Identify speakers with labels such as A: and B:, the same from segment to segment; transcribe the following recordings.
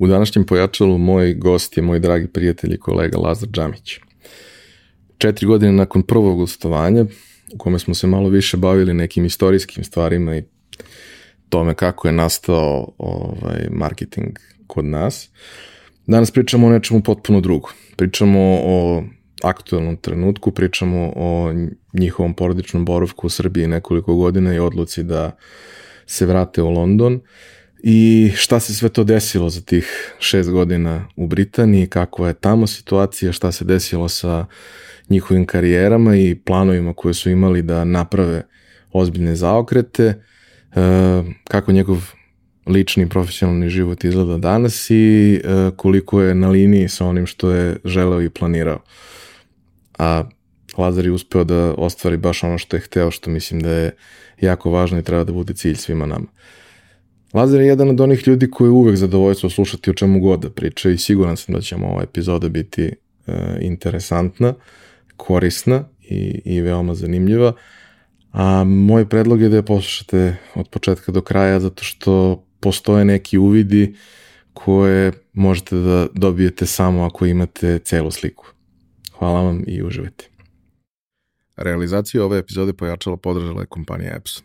A: U današnjem pojačalu moj gost je moj dragi prijatelj i kolega Lazar Džamić. Četiri godine nakon prvog gostovanja, u kome smo se malo više bavili nekim istorijskim stvarima i tome kako je nastao ovaj, marketing kod nas, danas pričamo o nečemu potpuno drugo. Pričamo o aktualnom trenutku, pričamo o njihovom porodičnom boravku u Srbiji nekoliko godina i odluci da se vrate u London i šta se sve to desilo za tih šest godina u Britaniji, kakva je tamo situacija, šta se desilo sa njihovim karijerama i planovima koje su imali da naprave ozbiljne zaokrete, e, kako njegov lični profesionalni život izgleda danas i e, koliko je na liniji sa onim što je želeo i planirao. A Lazar je uspeo da ostvari baš ono što je hteo, što mislim da je jako važno i treba da bude cilj svima nama. Lazar je jedan od onih ljudi koji je uvek zadovoljstvo slušati o čemu god da priča i siguran sam da će ova epizoda biti e, interesantna, korisna i, i veoma zanimljiva. A moj predlog je da je poslušate od početka do kraja zato što postoje neki uvidi koje možete da dobijete samo ako imate celu sliku. Hvala vam i uživajte. Realizaciju ove epizode pojačala podržala je kompanija Epson.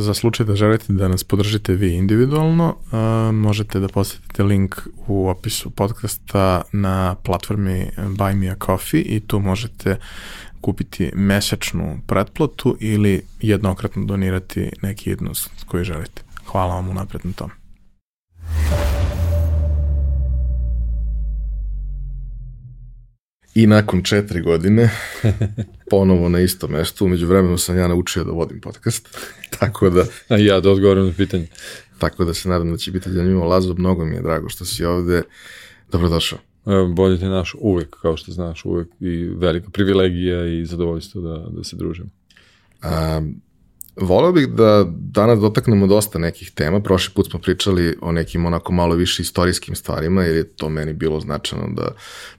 A: Za slučaj da želite da nas podržite vi individualno, uh, možete da posetite link u opisu podcasta na platformi Buy Me a Coffee i tu možete kupiti mesečnu pretplatu ili jednokratno donirati neki jednost koji želite. Hvala vam unapred na tom. I nakon četiri godine, ponovo na isto mesto, umeđu vremenu sam ja naučio da vodim podcast, tako da...
B: A ja da odgovorim na pitanje.
A: Tako da se nadam da će biti zanimljivo. Lazo, mnogo mi je drago što si ovde. Dobrodošao.
B: Bolje ti naš uvek, kao što znaš, uvek i velika privilegija i zadovoljstvo da, da se družimo.
A: Um, Voleo bih da danas dotaknemo dosta nekih tema. Prošli put smo pričali o nekim onako malo više istorijskim stvarima, jer je to meni bilo značajno da,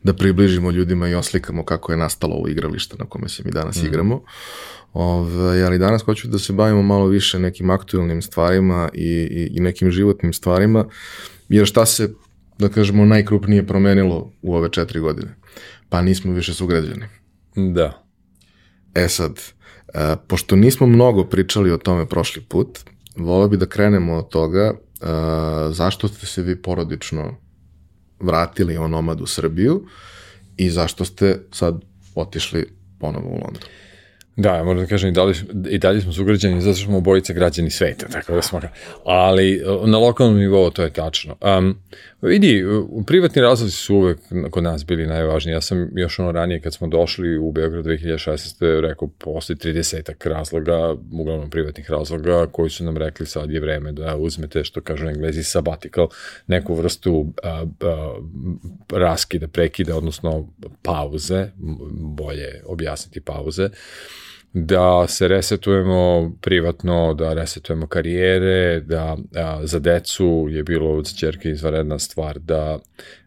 A: da približimo ljudima i oslikamo kako je nastalo ovo igralište na kome se mi danas mm. igramo. Ove, ali danas hoću da se bavimo malo više nekim aktualnim stvarima i, i, i nekim životnim stvarima, jer šta se, da kažemo, najkrupnije promenilo u ove četiri godine? Pa nismo više sugrađani.
B: Da.
A: E sad, E, pošto nismo mnogo pričali o tome prošli put, volio bi da krenemo od toga e, zašto ste se vi porodično vratili onomad u Srbiju i zašto ste sad otišli ponovo u London.
B: Da, moram da kažem, i dalje, i dalje smo sugrađani zato što smo obojice građani sveta, tako da smo, ali na lokalnom nivou to je tačno. Um, vidi, privatni razlozi su uvek kod nas bili najvažniji. Ja sam još ono ranije kad smo došli u Beograd 2016. rekao posle 30 razloga, uglavnom privatnih razloga, koji su nam rekli sad je vreme da uzmete, što kažu na englezi, sabbatical, neku vrstu uh, uh, raskida, prekida, odnosno pauze, bolje objasniti pauze, da se resetujemo privatno, da resetujemo karijere, da a, za decu je bilo za čerke izvaredna stvar da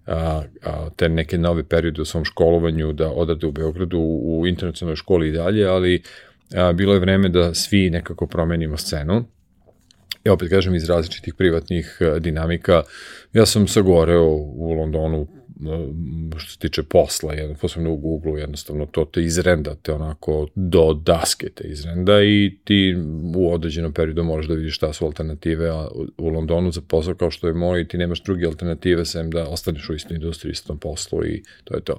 B: a, a, te neke nove periode u svom školovanju da odrade u Beogradu u internacionalnoj školi i dalje, ali a, bilo je vreme da svi nekako promenimo scenu. I opet kažem iz različitih privatnih dinamika. Ja sam sagoreo u Londonu što se tiče posla, jedno, posebno u Google, jednostavno to te izrenda, te onako do daske te izrenda i ti u određenom periodu možeš da vidiš šta su alternative, a u Londonu za posao kao što je moj, ti nemaš druge alternative sem da ostaneš u istoj industriji, istom poslu i to je to.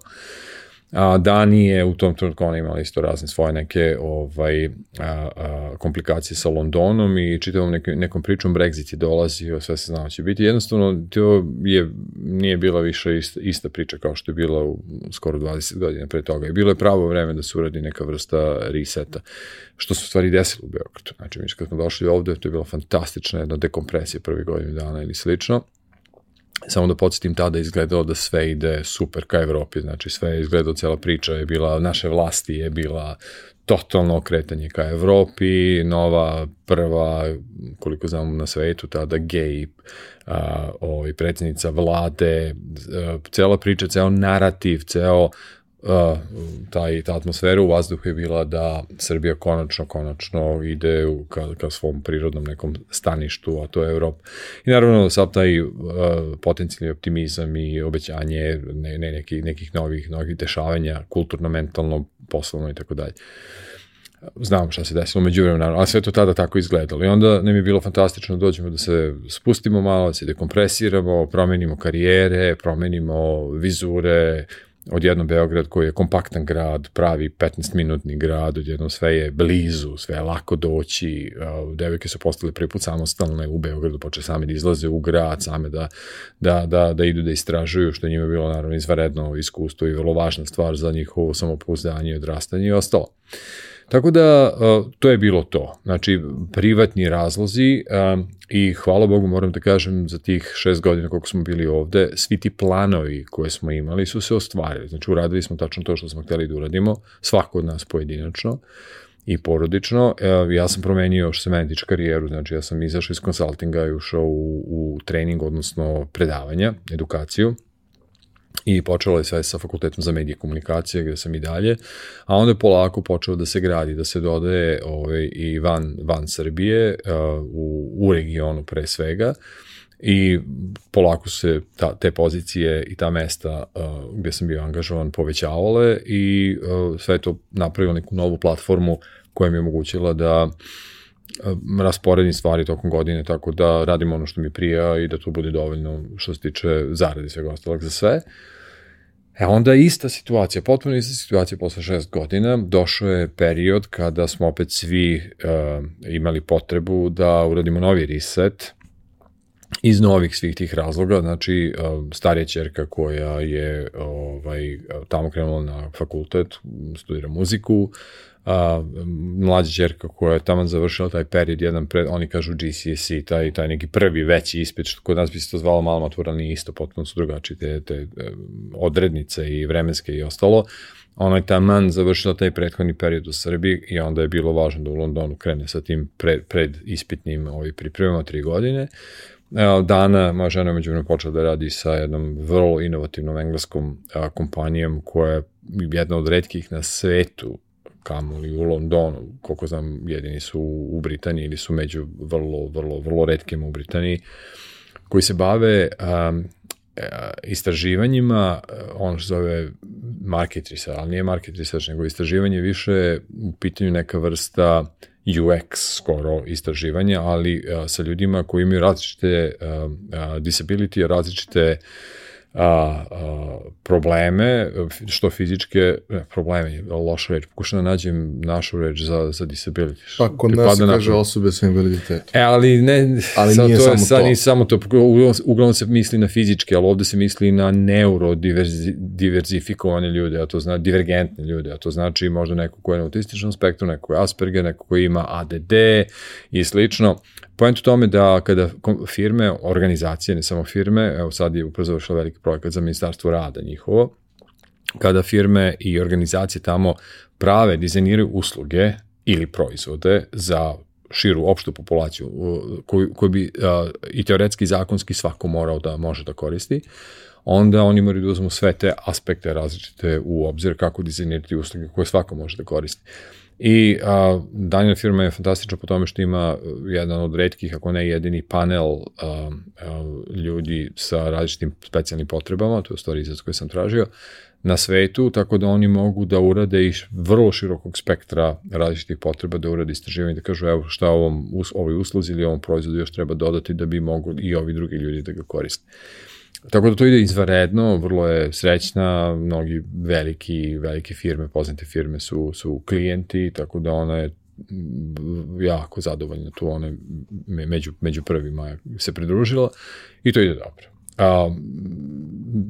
B: A, Danije u tom trenutku ona imala isto razne svoje neke ovaj, a, a, komplikacije sa Londonom i čitavom nekom, nekom pričom Brexit je dolazio, sve se znao da će biti. Jednostavno, to je, nije bila više ista, ista priča kao što je bila u skoro 20 godina pre toga. I bilo je pravo vreme da se uradi neka vrsta reseta, što se u stvari desilo u Beogradu. Znači, mi kad smo došli ovde, to je bila fantastična jedna dekompresija prvi godinu dana ili slično Samo da podsjetim, tada izgledalo da sve ide super ka Evropi, znači sve je izgledalo, cela priča je bila, naše vlasti je bila totalno okretanje ka Evropi, nova prva, koliko znamo na svetu, tada gej ovaj, predsednica vlade, a, cela priča, ceo narativ, ceo uh, taj, ta atmosfera u vazduhu je bila da Srbija konačno, konačno ide u, ka, ka svom prirodnom nekom staništu, a to je Evropa. I naravno sad taj uh, potencijalni optimizam i obećanje ne, ne, nekih, nekih novih, novih dešavanja, kulturno, mentalno, poslovno i tako dalje znam šta se desilo među vremena, ali sve to tada tako izgledalo. I onda nam je bilo fantastično da dođemo da se spustimo malo, da se dekompresiramo, promenimo karijere, promenimo vizure, odjednom Beograd koji je kompaktan grad, pravi 15-minutni grad, odjednom sve je blizu, sve je lako doći, devojke su postale prvi put samostalne u Beogradu, poče same da izlaze u grad, same da, da, da, da idu da istražuju, što njima je bilo naravno izvaredno iskustvo i vrlo važna stvar za njihovo samopouzdanje odrastanje i ostalo. Tako da, to je bilo to. Znači, privatni razlozi i hvala Bogu moram da kažem za tih šest godina koliko smo bili ovde, svi ti planovi koje smo imali su se ostvarili. Znači, uradili smo tačno to što smo hteli da uradimo, svako od nas pojedinačno i porodično. Ja sam promenio što se meni tiče karijeru, znači ja sam izašao iz konsultinga i ušao u, u trening, odnosno predavanja, edukaciju i počelo je sve sa fakultetom za medije komunikacije gde sam i dalje, a onda je polako počeo da se gradi, da se dodaje ovaj, i van, van Srbije, uh, u, u regionu pre svega, i polako se ta, te pozicije i ta mesta uh, gde sam bio angažovan povećavale i uh, sve to napravilo neku novu platformu koja mi je omogućila da uh, rasporedim stvari tokom godine, tako da radim ono što mi prija i da to bude dovoljno što se tiče zarade svega ostalog za sve. E onda je ista situacija, potpuno ista situacija posle šest godina, došao je period kada smo opet svi uh, imali potrebu da uradimo novi reset, iz novih svih tih razloga, znači starija čerka koja je ovaj, tamo krenula na fakultet, studira muziku, a, mlađa čerka koja je tamo završila taj period, jedan pred, oni kažu GCSE, taj, taj neki prvi veći ispit, što kod nas bi se to zvalo malo matura, nije isto, potpuno su drugačije te, te odrednice i vremenske i ostalo. Ona je taman završila taj prethodni period u Srbiji i onda je bilo važno da u Londonu krene sa tim pred, pred ispitnim ovaj, pripremama tri godine. Evo, Dana, moja žena je međuvremenu počela da radi sa jednom vrlo inovativnom engleskom kompanijom koja je jedna od redkih na svetu kamoli u Londonu, koliko znam, jedini su u Britaniji ili su među vrlo, vrlo, vrlo redkim u Britaniji, koji se bave um, istraživanjima, ono što zove market research, ali nije market research, nego istraživanje više u pitanju neka vrsta UX skoro istraživanja, ali a, sa ljudima koji imaju različite a, disability, različite a, a, probleme, što fizičke, ne, probleme, loša reč, pokušam da nađem našu reč za, za disability.
A: Pa, kod nas se kaže osobe sa invaliditetom.
B: E, ali ne,
A: Ali
B: sad
A: nije
B: to je,
A: samo
B: sad
A: to.
B: nije samo to, uglavnom, se misli na fizičke, ali ovde se misli na neurodiverzifikovane ljude, a to znači divergentne ljude, a to znači možda neko ko je na autističnom spektru, neko ko je Asperger, neko ko ima ADD i slično. Point u tome da kada firme, organizacije, ne samo firme, evo sad je upravo završila veliki projekat za ministarstvo rada njihovo, kada firme i organizacije tamo prave, dizajniraju usluge ili proizvode za širu opštu populaciju koju, koju bi a, i teoretski zakonski svako morao da može da koristi, onda oni moraju da uzmu sve te aspekte različite u obzir kako dizajnirati usluge koje svako može da koristi. I a, Daniel firma je fantastična po tome što ima uh, jedan od redkih, ako ne jedini panel a, a, ljudi sa različitim specijalnim potrebama, to je stvari izraz koji sam tražio, na svetu, tako da oni mogu da urade i vrlo širokog spektra različitih potreba, da urade istraživanje, da kažu evo šta ovom, ovoj usluzi ili ovom proizvodu još treba dodati da bi mogli i ovi drugi ljudi da ga koriste. Tako da to ide izvaredno, vrlo je srećna, mnogi veliki, velike firme, poznate firme su, su klijenti, tako da ona je jako zadovoljna tu, ona je me- među, među prvima se pridružila i to ide dobro. A,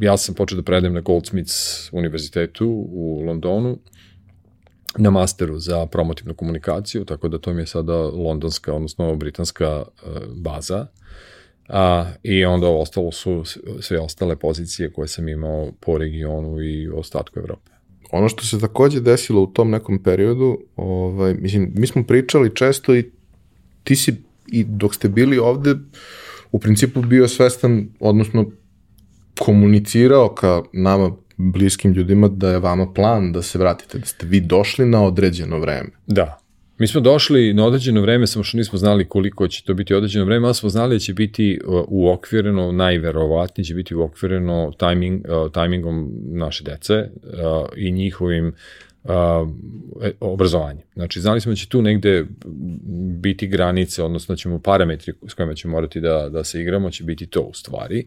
B: ja sam počeo da predajem na Goldsmiths univerzitetu u Londonu, na masteru za promotivnu komunikaciju, tako da to mi je sada londonska, odnosno britanska e, baza. A, I onda ostalo su sve ostale pozicije koje sam imao po regionu i ostatku Evrope.
A: Ono što se takođe desilo u tom nekom periodu, ovaj, mislim, mi smo pričali često i ti si i dok ste bili ovde u principu bio svestan, odnosno komunicirao ka nama bliskim ljudima da je vama plan da se vratite, da ste vi došli na određeno vreme.
B: Da. Mi smo došli na određeno vreme, samo što nismo znali koliko će to biti određeno vreme, ali smo znali da će biti uh, uokvireno, najverovatnije će biti uokvireno timing, uh, timingom naše dece uh, i njihovim uh, e, obrazovanjem. Znači, znali smo da će tu negde biti granice, odnosno da ćemo parametri s kojima ćemo morati da, da se igramo, će biti to u stvari.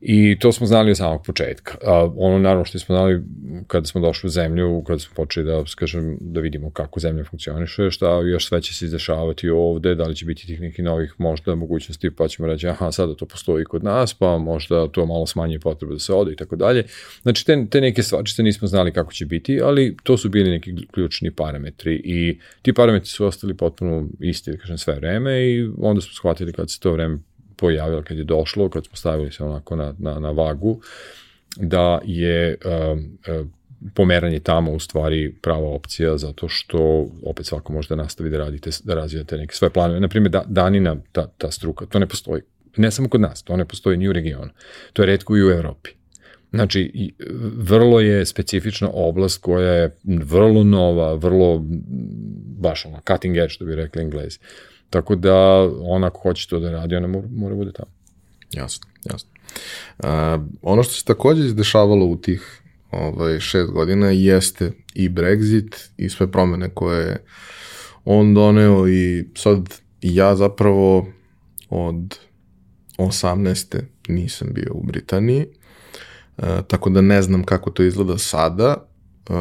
B: I to smo znali od samog početka. A, ono naravno što smo znali kada smo došli u zemlju, kada smo počeli da, skažem, da vidimo kako zemlja funkcioniše, šta još sve će se izdešavati ovde, da li će biti tih nekih novih možda mogućnosti, pa ćemo reći, aha, sada to postoji kod nas, pa možda to malo smanje potrebe da se ode i tako dalje. Znači, te, te neke stvari što nismo znali kako će biti, ali to su bili neki ključni parametri i ti parametri su ostali potpuno isti, da kažem, sve vreme i onda smo shvatili kad se to vreme pojavilo, kad je došlo, kad smo stavili se onako na, na, na vagu, da je um, um, pomeranje tamo u stvari prava opcija zato što opet svako može da nastavi da radite, da razvijate neke svoje planove. Naprimjer, da, danina, ta, ta struka, to ne postoji. Ne samo kod nas, to ne postoji ni u regionu. To je redko i u Evropi. Znači, vrlo je specifična oblast koja je vrlo nova, vrlo, baš ono, cutting edge, što bi rekli englezi. Tako da, ona ako hoće to da radi, ona mora, mora bude tamo.
A: Jasno, jasno. A, ono što se takođe izdešavalo u tih ovaj, šest godina jeste i Brexit i sve promene koje je on doneo i sad ja zapravo od 18. nisam bio u Britaniji, e, tako da ne znam kako to izgleda sada. E,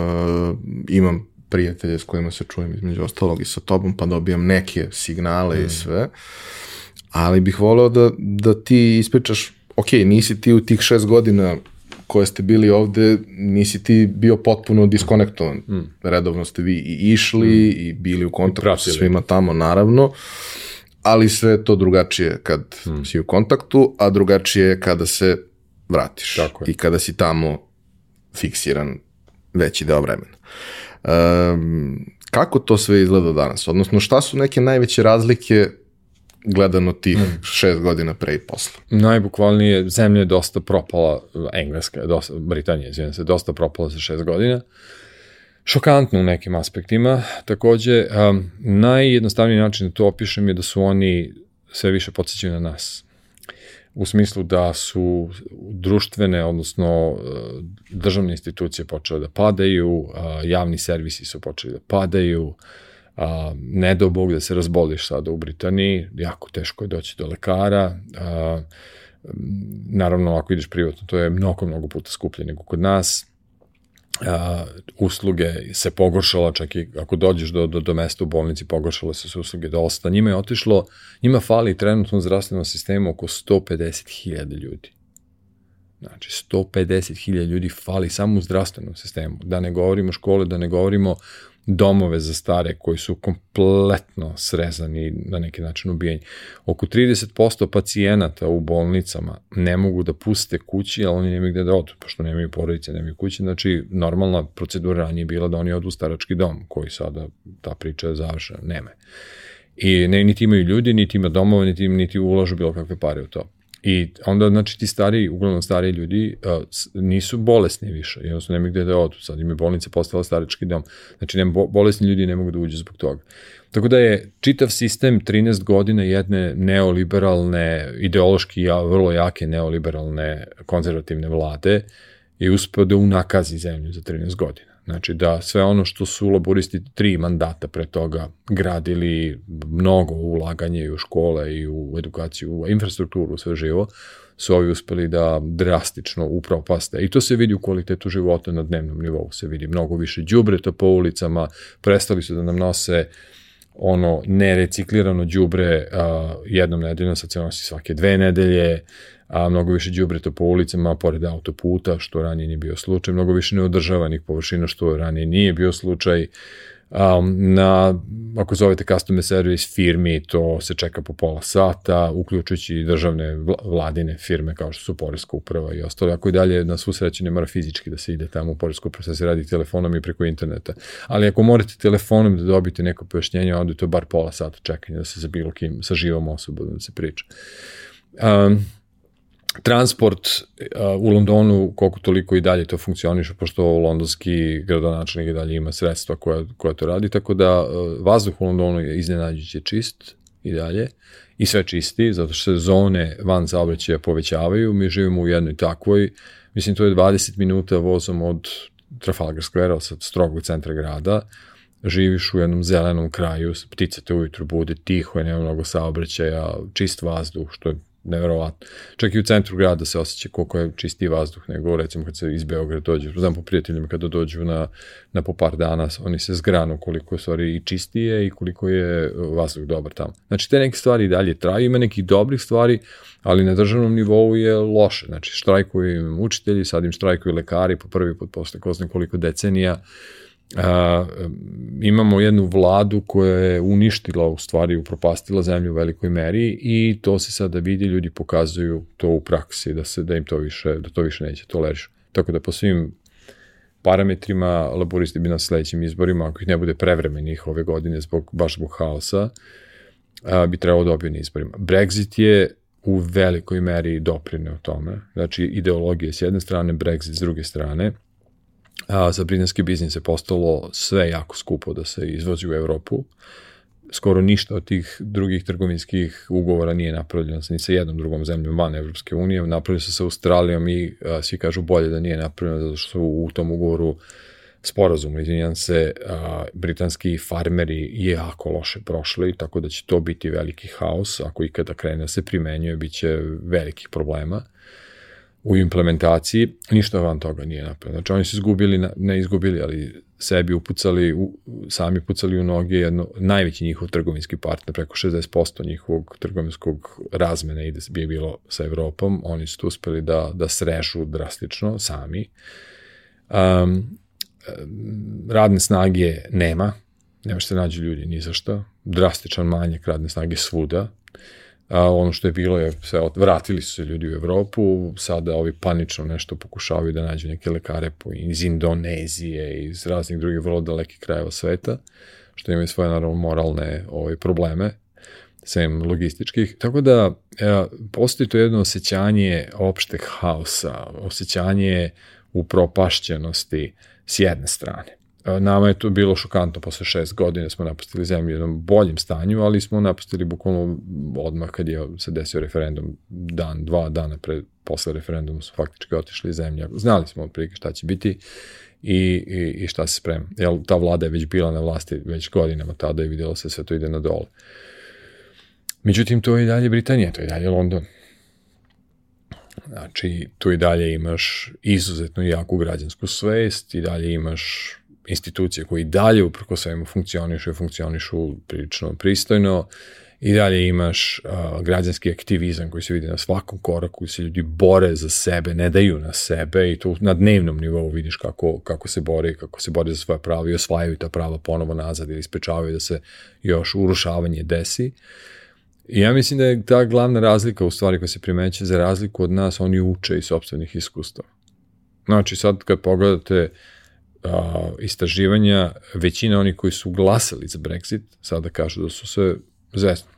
A: imam prijatelje s kojima se čujem između ostalog i sa tobom, pa dobijam neke signale mm. i sve, ali bih voleo da, da ti ispričaš, ok, nisi ti u tih šest godina koje ste bili ovde, nisi ti bio potpuno diskonektovan. Mm. Redovno ste vi i išli mm. i bili u kontaktu sa svima tamo, naravno, ali sve je to drugačije kad mm. si u kontaktu, a drugačije je kada se vratiš
B: Tako je.
A: i kada si tamo fiksiran veći deo vremena. Um, kako to sve izgleda danas? Odnosno, šta su neke najveće razlike gledano tih mm. šest godina pre i posle?
B: Najbukvalnije, zemlja je dosta propala, Engleska, dosta, Britanija, izvijem se, dosta propala za šest godina. Šokantno u nekim aspektima. Takođe, um, najjednostavniji način da to opišem je da su oni sve više podsjećaju na nas u smislu da su društvene, odnosno državne institucije počele da padaju, javni servisi su počeli da padaju, a, ne do Bog da se razboliš sada u Britaniji, jako teško je doći do lekara, naravno ako ideš privatno, to je mnogo, mnogo puta skuplje nego kod nas, a, usluge se pogoršala, čak i ako dođeš do, do, do mesta u bolnici, pogoršale su se usluge dosta. Njima je otišlo, njima fali trenutno u zdravstvenom sistemu oko 150.000 ljudi. Znači, 150.000 ljudi fali samo u zdravstvenom sistemu. Da ne govorimo škole, da ne govorimo domove za stare koji su kompletno srezani na neki način ubijeni. Oko 30% pacijenata u bolnicama ne mogu da puste kući, ali oni nemaju gde da odu, pošto nemaju porodice, nemaju kuće. Znači, normalna procedura ranije je bila da oni odu u starački dom, koji sada ta priča je završena. Nema. I ne, niti imaju ljudi, niti ima domova, niti, niti ulažu bilo kakve pare u to. I onda, znači, ti stari, uglavnom stari ljudi, uh, nisu bolesni više, jednostavno nemaju gde da odu. Sad im je bolnica postala starički dom. Znači, nema, bolesni ljudi ne mogu da uđu zbog toga. Tako da je čitav sistem 13 godina jedne neoliberalne, ideološki vrlo jake neoliberalne konzervativne vlade je uspeo da unakazi zemlju za 13 godina. Znači da sve ono što su laboristi tri mandata pre toga gradili mnogo ulaganje i u škole i u edukaciju, u infrastrukturu, sve živo, su ovi uspeli da drastično upropaste. I to se vidi u kvalitetu života na dnevnom nivou. Se vidi mnogo više đubreta po ulicama, prestali su da nam nose ono nereciklirano đubre jednom nedeljno, sad se nosi svake dve nedelje, a mnogo više đubreta po ulicama pored autoputa, što ranije nije bio slučaj, mnogo više neodržavanih površina, što ranije nije bio slučaj. Um, na, ako zovete customer service firmi, to se čeka po pola sata, uključujući i državne vladine firme kao što su Poreska uprava i ostalo. Ako i dalje na svu sreću ne mora fizički da se ide tamo u Poresku upravu, se radi telefonom i preko interneta. Ali ako morate telefonom da dobite neko pojašnjenje, onda je to bar pola sata čekanja da se za bilo kim, sa živom osobom da se priča. Um, transport uh, u Londonu koliko toliko i dalje to funkcioniše, pošto londonski gradonačelnik i dalje ima sredstva koja, koja to radi, tako da uh, vazduh u Londonu je iznenađujuće čist i dalje i sve čisti, zato što se zone van saobraćaja povećavaju, mi živimo u jednoj takvoj, mislim to je 20 minuta vozom od Trafalgar Square, od strogog centra grada, živiš u jednom zelenom kraju, ptice te ujutru bude, tiho je, nema mnogo saobraćaja, čist vazduh, što je neverovatno. Čak i u centru grada se osjeća koliko je čisti vazduh, nego recimo kad se iz Beograda dođe, znam po prijateljima kada dođu na, na po par dana, oni se zgranu koliko je stvari i čistije i koliko je vazduh dobar tamo. Znači te neke stvari dalje traju, ima nekih dobrih stvari, ali na državnom nivou je loše. Znači štrajkuju im učitelji, sad im štrajkuju lekari po prvi put posle ko zna koliko decenija. Uh, a, imamo jednu vladu koja je uništila, u stvari upropastila zemlju u velikoj meri i to se sada vidi, ljudi pokazuju to u praksi, da se da im to više, da to više neće toleriš. Tako da po svim parametrima laboristi bi na sledećim izborima, ako ih ne bude prevremenih ove godine zbog, baš zbog haosa, a, bi trebalo da dobiju na izborima. Brexit je u velikoj meri doprine o tome. Znači, ideologija s jedne strane, Brexit s druge strane – a, za britanski biznis je postalo sve jako skupo da se izvozi u Evropu. Skoro ništa od tih drugih trgovinskih ugovora nije napravljeno ni sa jednom drugom zemljom van Evropske unije. Napravljeno se sa Australijom i a, svi kažu bolje da nije napravljeno zato što u tom ugovoru sporazumu, izvinjam se, a, britanski farmeri je jako loše prošli, tako da će to biti veliki haos, ako ikada krene da se primenjuje, bit će velikih problema u implementaciji, ništa van toga nije napravljeno. Znači oni su izgubili, ne izgubili, ali sebi upucali, u, sami pucali u noge jedno, najveći njihov trgovinski partner, preko 60% njihovog trgovinskog razmene ide bi bilo sa Evropom, oni su uspeli da, da srežu drastično sami. Um, radne snage nema, nema što se nađu ljudi ni za šta, drastičan manjak radne snage svuda, A, ono što je bilo je sve, vratili su se ljudi u Evropu, sada ovi panično nešto pokušavaju da nađu neke lekare po, iz Indonezije, iz raznih drugih vrlo dalekih krajeva sveta, što imaju svoje naravno moralne ovaj, probleme, sem logističkih. Tako da e, postoji to jedno osjećanje opšteg haosa, osjećanje upropašćenosti s jedne strane. Nama je to bilo šokantno, posle šest godina smo napustili zemlju u jednom boljem stanju, ali smo napustili bukvalno odmah kad je se desio referendum, dan, dva dana pre, posle referenduma su faktički otišli iz zemlje. Znali smo otprilike šta će biti i, i, i šta se sprema. Jel, ta vlada je već bila na vlasti već godinama tada i vidjelo se sve to ide na dole. Međutim, to je i dalje Britanija, to je i dalje London. Znači, tu i dalje imaš izuzetno jaku građansku svest, i dalje imaš institucije koje i dalje uprko svemu funkcionišu i funkcionišu prilično pristojno, i dalje imaš uh, građanski aktivizam koji se vidi na svakom koraku, koji se ljudi bore za sebe, ne daju na sebe i to na dnevnom nivou vidiš kako, kako se bore, kako se bore za svoje prava i osvajaju ta prava ponovo nazad ili sprečavaju da se još urušavanje desi. I ja mislim da je ta glavna razlika u stvari koja se primeće za razliku od nas, oni uče iz sobstvenih iskustava. Znači sad kad pogledate istraživanja, većina onih koji su glasali za Brexit, sada kažu da su se zesno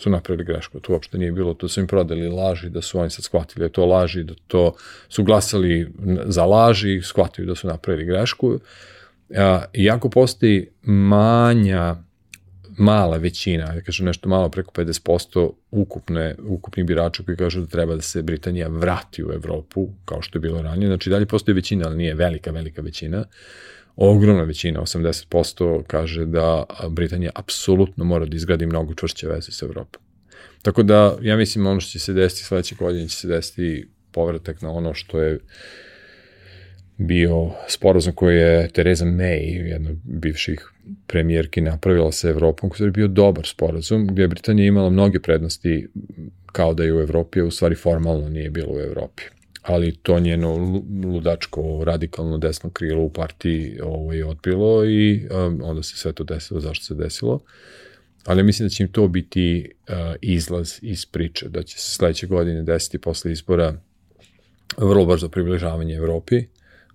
B: su napravili grešku, to uopšte nije bilo, to su im prodali laži, da su oni sad shvatili da to laži, da to su glasali za laži, shvatili da su napravili grešku. A, iako postoji manja, mala većina, da kažem nešto malo preko 50% ukupne, ukupnih birača koji kažu da treba da se Britanija vrati u Evropu, kao što je bilo ranije, znači dalje postoji većina, ali nije velika, velika većina, ogromna većina, 80% kaže da Britanija apsolutno mora da izgradi mnogo čvršće veze sa Evropom. Tako da, ja mislim, ono što će se desiti sledeće godine će se desiti povratak na ono što je bio sporazum koji je Tereza May, jedna bivših premijerki, napravila sa Evropom, koji je bio dobar sporazum, gdje je Britanija imala mnoge prednosti kao da je u Evropi, a u stvari formalno nije bilo u Evropi ali to njeno ludačko radikalno desno krilo u partiji ovo je odbilo i um, onda se sve to desilo, zašto se desilo. Ali mislim da će im to biti uh, izlaz iz priče, da će se sledeće godine desiti posle izbora vrlo brzo približavanje Evropi,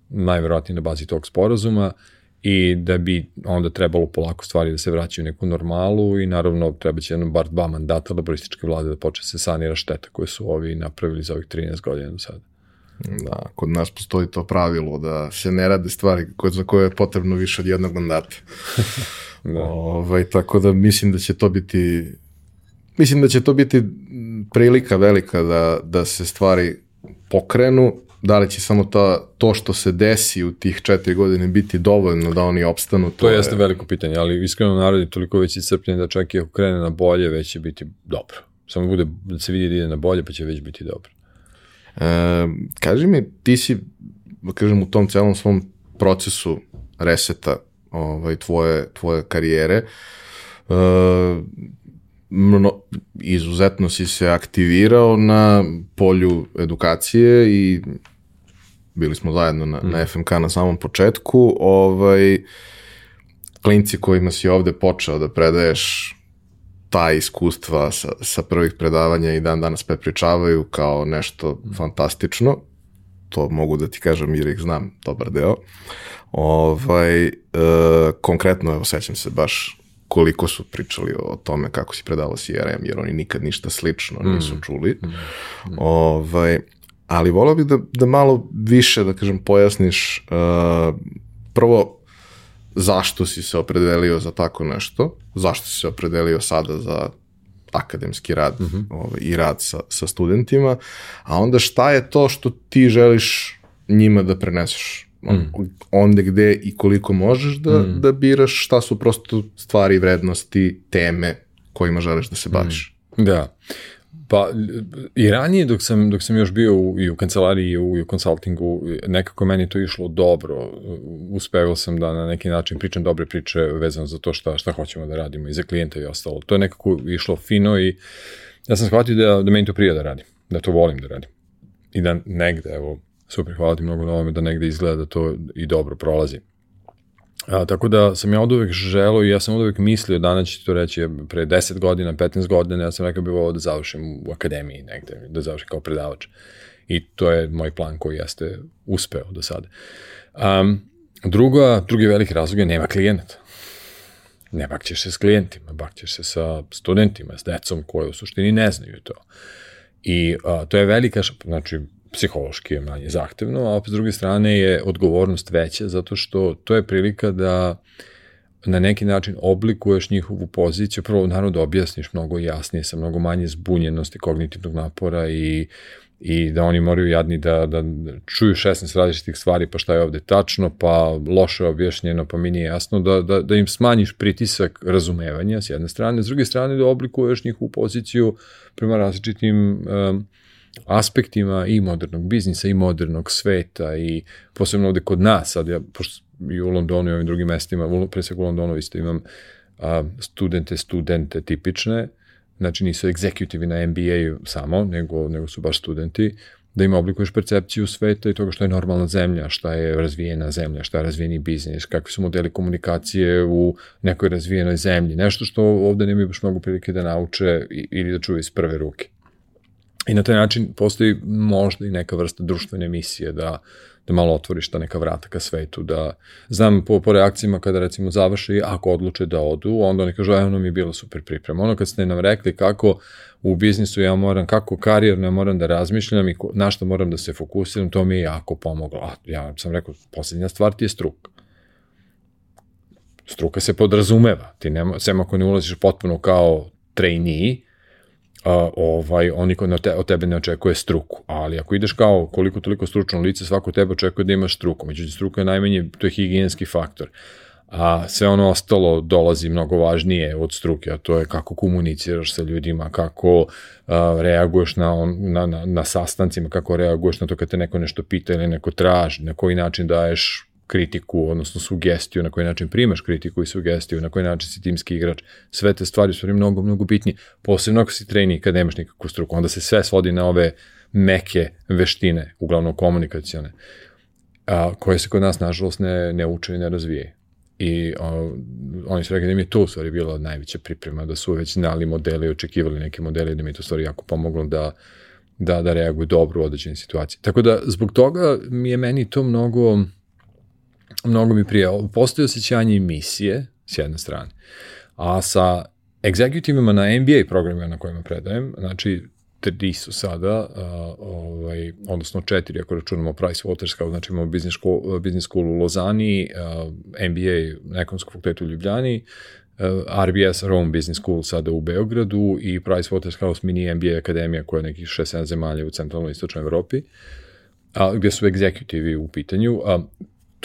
B: najverovatnije na bazi tog sporazuma i da bi onda trebalo polako stvari da se vraćaju u neku normalu i naravno treba će jedno bar dva mandata laborističke vlade da počne se sanira šteta koje su ovi napravili za ovih 13 godina do sada.
A: Da, kod nas postoji to pravilo da se ne rade stvari koje, za koje je potrebno više od jednog mandata. da. ovaj, tako da mislim da će to biti mislim da će to biti prilika velika da, da se stvari pokrenu, da li će samo to, to što se desi u tih četiri godine biti dovoljno da oni opstanu.
B: To, to jeste je... veliko pitanje, ali iskreno narod je toliko već iscrpljen da čak i ako krene na bolje, već će biti dobro. Samo bude da se vidi da ide na bolje, pa će već biti dobro.
A: E, kaži mi, ti si, da kažem, u tom celom svom procesu reseta ovaj, tvoje, tvoje karijere, e, mno, izuzetno si se aktivirao na polju edukacije i bili smo zajedno na, mm. na FMK na samom početku, ovaj, klinci kojima si ovde počeo da predaješ ta iskustva sa, sa prvih predavanja i dan danas prepričavaju kao nešto mm. fantastično. To mogu da ti kažem jer ih znam dobar deo. Ovaj, e, konkretno, evo, sećam se baš koliko su pričali o tome kako si predavao CRM, jer oni nikad ništa slično nisu mm. čuli. Mm. Mm. Ovaj, ali volao bih da, da malo više, da kažem, pojasniš uh, prvo zašto si se opredelio za tako nešto, zašto si se opredelio sada za akademski rad mm -hmm. ovaj, i rad sa, sa studentima, a onda šta je to što ti želiš njima da preneseš mm. onde gde i koliko možeš da, mm. da biraš šta su prosto stvari, vrednosti, teme kojima želiš da se baviš.
B: Mm. Da. Pa i ranije dok sam, dok sam još bio u, i u kancelariji i u, i u konsultingu, nekako meni to išlo dobro. Uspevao sam da na neki način pričam dobre priče vezano za to šta, šta hoćemo da radimo i za klijenta i ostalo. To je nekako išlo fino i ja sam shvatio da, da meni to prija da radim, da to volim da radim. I da negde, evo, super, hvala ti mnogo na ovome, da negde izgleda da to i dobro prolazi. A, tako da sam ja od uvek želo i ja sam od uvek mislio, danas ću to reći, pre 10 godina, 15 godina, ja sam rekao bi ovo da završim u akademiji negde, da završim kao predavač. I to je moj plan koji jeste uspeo do sada. Um, druga, drugi veliki razlog je nema klijenata. Ne bakćeš se s klijentima, bakćeš se sa studentima, s decom koje u suštini ne znaju to. I a, to je velika, znači psihološki je manje zahtevno, a s druge strane je odgovornost veća zato što to je prilika da na neki način oblikuješ njihovu poziciju, prvo naravno da objasniš mnogo jasnije, sa mnogo manje zbunjenosti, kognitivnog napora i i da oni moraju jadni da, da čuju 16 različitih stvari, pa šta je ovde tačno, pa loše objašnjeno, pa mi nije jasno, da, da, da im smanjiš pritisak razumevanja s jedne strane, s druge strane da oblikuješ njihovu poziciju prema različitim um, aspektima i modernog biznisa i modernog sveta i posebno ovde kod nas, sad ja, pošto i u Londonu i ovim drugim mestima, pre svega u Londonu isto imam a, studente, studente tipične, znači nisu egzekutivi na MBA samo, nego, nego su baš studenti, da im oblikuješ percepciju sveta i toga što je normalna zemlja, šta je razvijena zemlja, šta je razvijeni biznis, kakvi su modeli komunikacije u nekoj razvijenoj zemlji, nešto što ovde nemaju baš mnogo prilike da nauče ili da čuju iz prve ruke. I na taj način postoji možda i neka vrsta društvene misije da, da malo otvoriš ta neka vrata ka svetu, da znam po, po reakcijama kada recimo završi, ako odluče da odu, onda oni kažu, ono mi je bilo super priprema. Ono kad ste nam rekli kako u biznisu ja moram, kako karijerno ja moram da razmišljam i ko, na što moram da se fokusiram, to mi je jako pomoglo. A ja sam rekao, poslednja stvar ti je struka. Struka se podrazumeva. Ti nema, sem ako ne ulaziš potpuno kao trainee, a, ovaj, oni kod te, od tebe ne očekuje struku. Ali ako ideš kao koliko toliko stručno lice, svako tebe očekuje da imaš struku. Međutim, struka je najmanje, to je higijenski faktor. A sve ono ostalo dolazi mnogo važnije od struke, a to je kako komuniciraš sa ljudima, kako a, reaguješ na, on, na, na, na sastancima, kako reaguješ na to kad te neko nešto pita ili neko traži, na koji način daješ kritiku, odnosno sugestiju, na koji način primaš kritiku i sugestiju, na koji način si timski igrač. Sve te stvari su mnogo, mnogo bitnije. Posebno ako si trening kad nemaš nikakvu struku, onda se sve svodi na ove meke veštine, uglavnom komunikacione, a, koje se kod nas, nažalost, ne, ne uče i ne razvije. I a, oni su rekli da mi je to u stvari bila najveća priprema, da su već znali modele i očekivali neke modele, da mi je to stvari jako pomoglo da da, da reaguju dobro u određenoj situaciji. Tako da, zbog toga mi je meni to mnogo mnogo mi prije. Postoje osjećanje misije, s jedne strane, a sa egzekutivima na MBA programima na kojima predajem, znači tri su sada, uh, ovaj, odnosno četiri ako računamo Price Waterhouse, znači imamo business school, business school u Lozani, uh, MBA na ekonomskom fakultetu u Ljubljani, uh, RBS Rome Business School sada u Beogradu i Price Waterhouse mini MBA akademija koja je nekih 6-7 zemalja u centralnoj istočnoj Evropi, a, gde su egzekutivi u pitanju. A,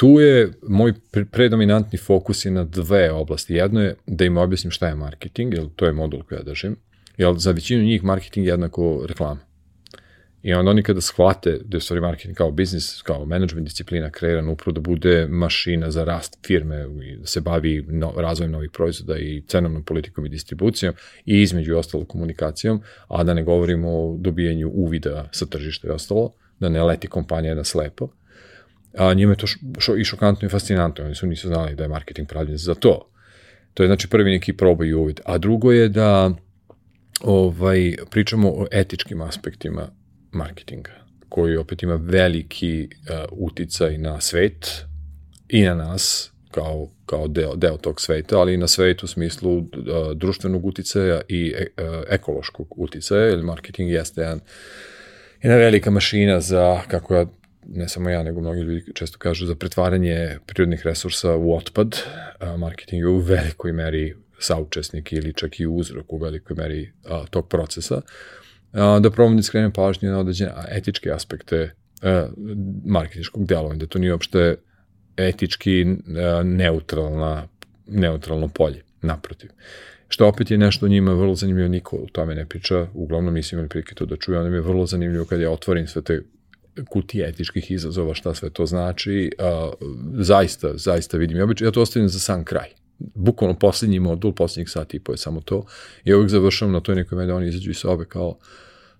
B: tu je moj predominantni fokus je na dve oblasti. Jedno je da im objasnim šta je marketing, jer to je modul koji ja držim, jer za većinu njih marketing je jednako reklama. I onda oni kada shvate da je stvari marketing kao biznis, kao management disciplina kreiran upravo da bude mašina za rast firme i da se bavi no, razvojem novih proizvoda i cenovnom politikom i distribucijom i između ostalo komunikacijom, a da ne govorimo o dobijanju uvida sa tržišta i ostalo, da ne leti kompanija na slepo, a njima je to šo, i šokantno i fascinantno, oni su nisu znali da je marketing pravljen za to. To je znači prvi neki probaj i uvid. A drugo je da ovaj, pričamo o etičkim aspektima marketinga, koji opet ima veliki uh, uticaj na svet i na nas, kao, kao deo, deo tog sveta, ali i na svet u smislu uh, društvenog uticaja i uh, ekološkog uticaja, jer marketing jeste jedan, jedna velika mašina za, kako ja ne samo ja, nego mnogi ljudi često kažu za pretvaranje prirodnih resursa u otpad, marketing je u velikoj meri saučesnik ili čak i uzrok u velikoj meri a, tog procesa, a, da probam da skrenem pažnju na određene etičke aspekte a, marketinškog delovanja, da to nije uopšte etički a, neutralna, neutralno polje, naprotiv. Što opet je nešto njima vrlo zanimljivo, niko o tome ne priča, uglavnom nisam imali prilike to da čuju, onda mi je vrlo zanimljivo kad ja otvorim sve te kutije etičkih izazova, šta sve to znači, a, zaista, zaista vidim. Ja, ja to ostavim za sam kraj. Bukvalno poslednji modul, poslednjih sati i po je samo to. I uvijek završavam na toj nekoj mene, oni izađu iz sobe kao,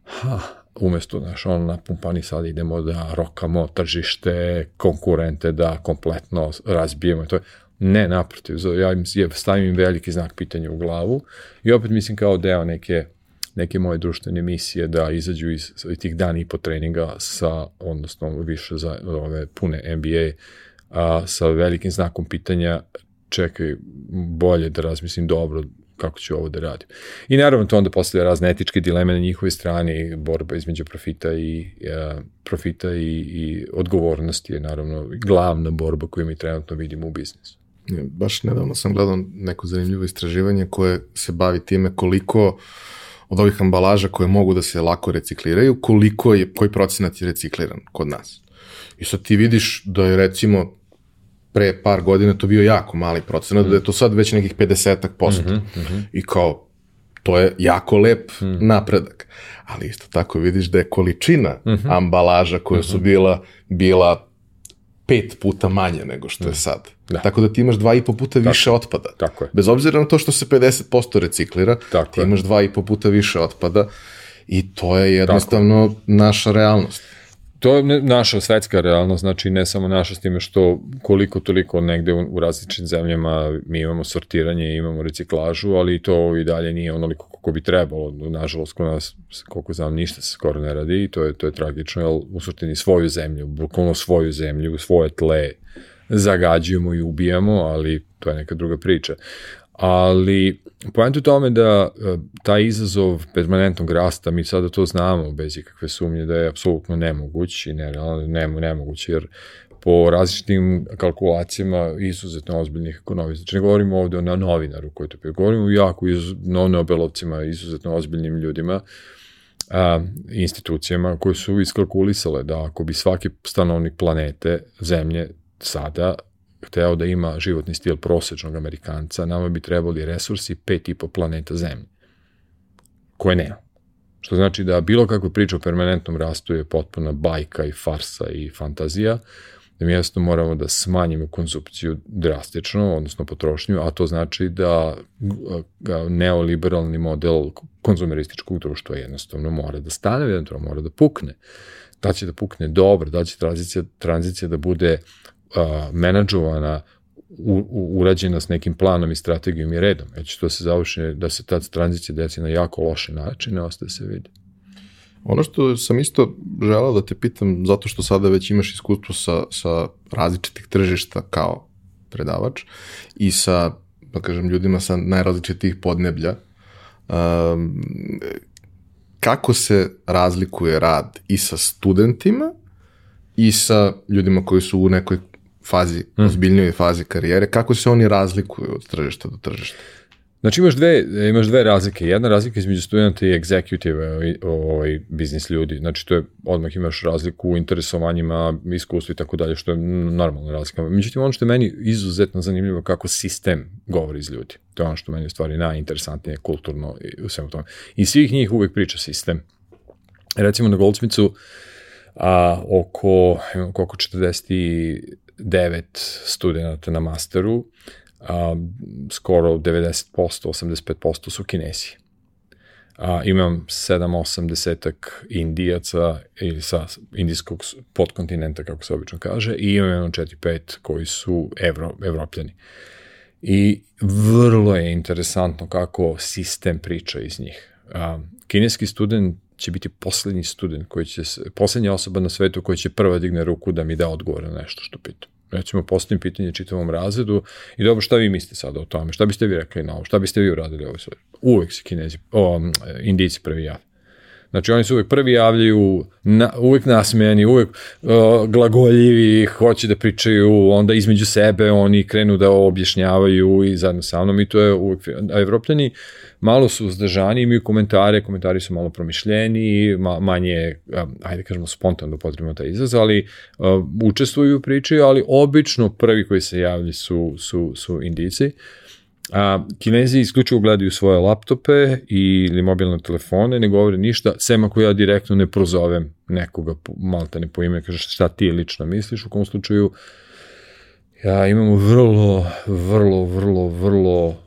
B: ha, umesto, znaš, ono, na pumpani sad idemo da rokamo tržište, konkurente, da kompletno razbijemo. To je, ne, naprotiv, ja im stavim im veliki znak pitanja u glavu i opet mislim kao deo neke neke moje društvene misije da izađu iz tih dana i po treninga sa, odnosno više za ove pune NBA, a, sa velikim znakom pitanja čekaj, bolje da razmislim dobro kako ću ovo da radim. I naravno to onda postavlja razne etičke dileme na njihovoj strani, borba između profita i a, profita i, i odgovornosti je naravno glavna borba koju mi trenutno vidimo u biznisu.
A: Baš nedavno sam gledao neko zanimljivo istraživanje koje se bavi time koliko uh, od ovih ambalaža koje mogu da se lako recikliraju, koliko je, koji procenat je recikliran kod nas. I sad ti vidiš da je recimo pre par godina to bio jako mali procenat, mm. da je to sad već nekih 50 posto. Mm -hmm, mm -hmm. I kao, to je jako lep hmm. napredak. Ali isto tako vidiš da je količina mm -hmm. ambalaža koja mm -hmm. su mhm. bila, bila pet puta manje nego što je mhm. sad. Da. Tako da ti imaš dva i po puta više tako, otpada.
B: Tako je.
A: Bez obzira na to što se 50% reciklira,
B: tako
A: ti je. imaš dva i po puta više otpada i to je jednostavno tako. naša realnost
B: to je naša svetska realnost, znači ne samo naša s time što koliko toliko negde u, u različitim zemljama mi imamo sortiranje, imamo reciklažu, ali to i dalje nije onoliko kako bi trebalo. Nažalost, kod nas, koliko znam, ništa se skoro ne radi i to je, to je tragično, jer u suštini svoju zemlju, bukvalno svoju zemlju, svoje tle zagađujemo i ubijamo, ali to je neka druga priča ali pojent u tome da e, taj izazov permanentnog rasta, mi sada to znamo bez ikakve sumnje da je apsolutno nemoguć i nerealno, ne, nemoguć, jer po različitim kalkulacijama izuzetno ozbiljnih ekonomista. Znači ne govorimo ovde o novinaru koji to pije, govorimo jako iz, no, Nobelovcima, izuzetno ozbiljnim ljudima, a, institucijama koje su iskalkulisale da ako bi svaki stanovnik planete, zemlje, sada hteo da ima životni stil prosečnog Amerikanca, nama bi trebali resursi pet i po planeta Zemlje, koje nema. Što znači da bilo kakva priča o permanentnom rastu je potpuna bajka i farsa i fantazija, da mi jasno moramo da smanjimo konzupciju drastično, odnosno potrošnju, a to znači da neoliberalni model konzumerističkog društva jednostavno mora da stane, jednostavno mora da pukne. Da će da pukne dobro, da će tranzicija, tranzicija da bude uh, menadžovana u, u, urađena s nekim planom i strategijom i redom. Već to se završi da se ta tranzicija deci na jako loše načine, ostaje se vidi.
A: Ono što sam isto želao da te pitam, zato što sada već imaš iskustvo sa, sa različitih tržišta kao predavač i sa, da kažem, ljudima sa najrazličitih podneblja, um, kako se razlikuje rad i sa studentima i sa ljudima koji su u nekoj fazi, mm. ozbiljnijoj fazi karijere, kako se oni razlikuju od tržišta do tržišta?
B: Znači imaš dve, imaš dve razlike. Jedna razlika između studenta i executive, i ovaj, biznis ljudi. Znači to je, odmah imaš razliku u interesovanjima, iskustvu i tako dalje, što je normalna razlika. Međutim, ono što je meni izuzetno zanimljivo kako sistem govori iz ljudi. To je ono što meni u stvari najinteresantnije kulturno i u svemu tome. I svih njih uvek priča sistem. Recimo na Goldsmithu a, oko, oko 40 devet studenta na masteru, a, skoro 90%, 85% su kinesi. A, imam 7-8 desetak indijaca ili sa indijskog podkontinenta, kako se obično kaže, i imam jedno 4-5 koji su evro, evropljani. I vrlo je interesantno kako sistem priča iz njih. A, kineski student će biti poslednji student koji će, poslednja osoba na svetu koja će prva digne ruku da mi da odgovor na nešto što pitam recimo postavim pitanje čitavom razredu i dobro šta vi mislite sada o tome, šta biste vi rekli na ovo, šta biste vi uradili ovo sve. Uvek se kinezi, o, indici prvi jave. Znači oni se uvek prvi javljaju, na, uvek nasmejani, uvek uh, glagoljivi, hoće da pričaju, onda između sebe oni krenu da objašnjavaju i zajedno sa mnom i to je uvek, a evropljani malo su uzdržani, imaju komentare, komentari su malo promišljeni, ma, manje, ajde kažemo spontano potrebno taj izraz, ali uh, učestvuju u priči, ali obično prvi koji se javlji su, su, su indici. A, kinezi isključivo gledaju svoje laptope ili mobilne telefone, ne govore ništa, sem ako ja direktno ne prozovem nekoga malta ne po ime, kaže šta ti lično misliš, u kom slučaju ja imamo vrlo, vrlo, vrlo, vrlo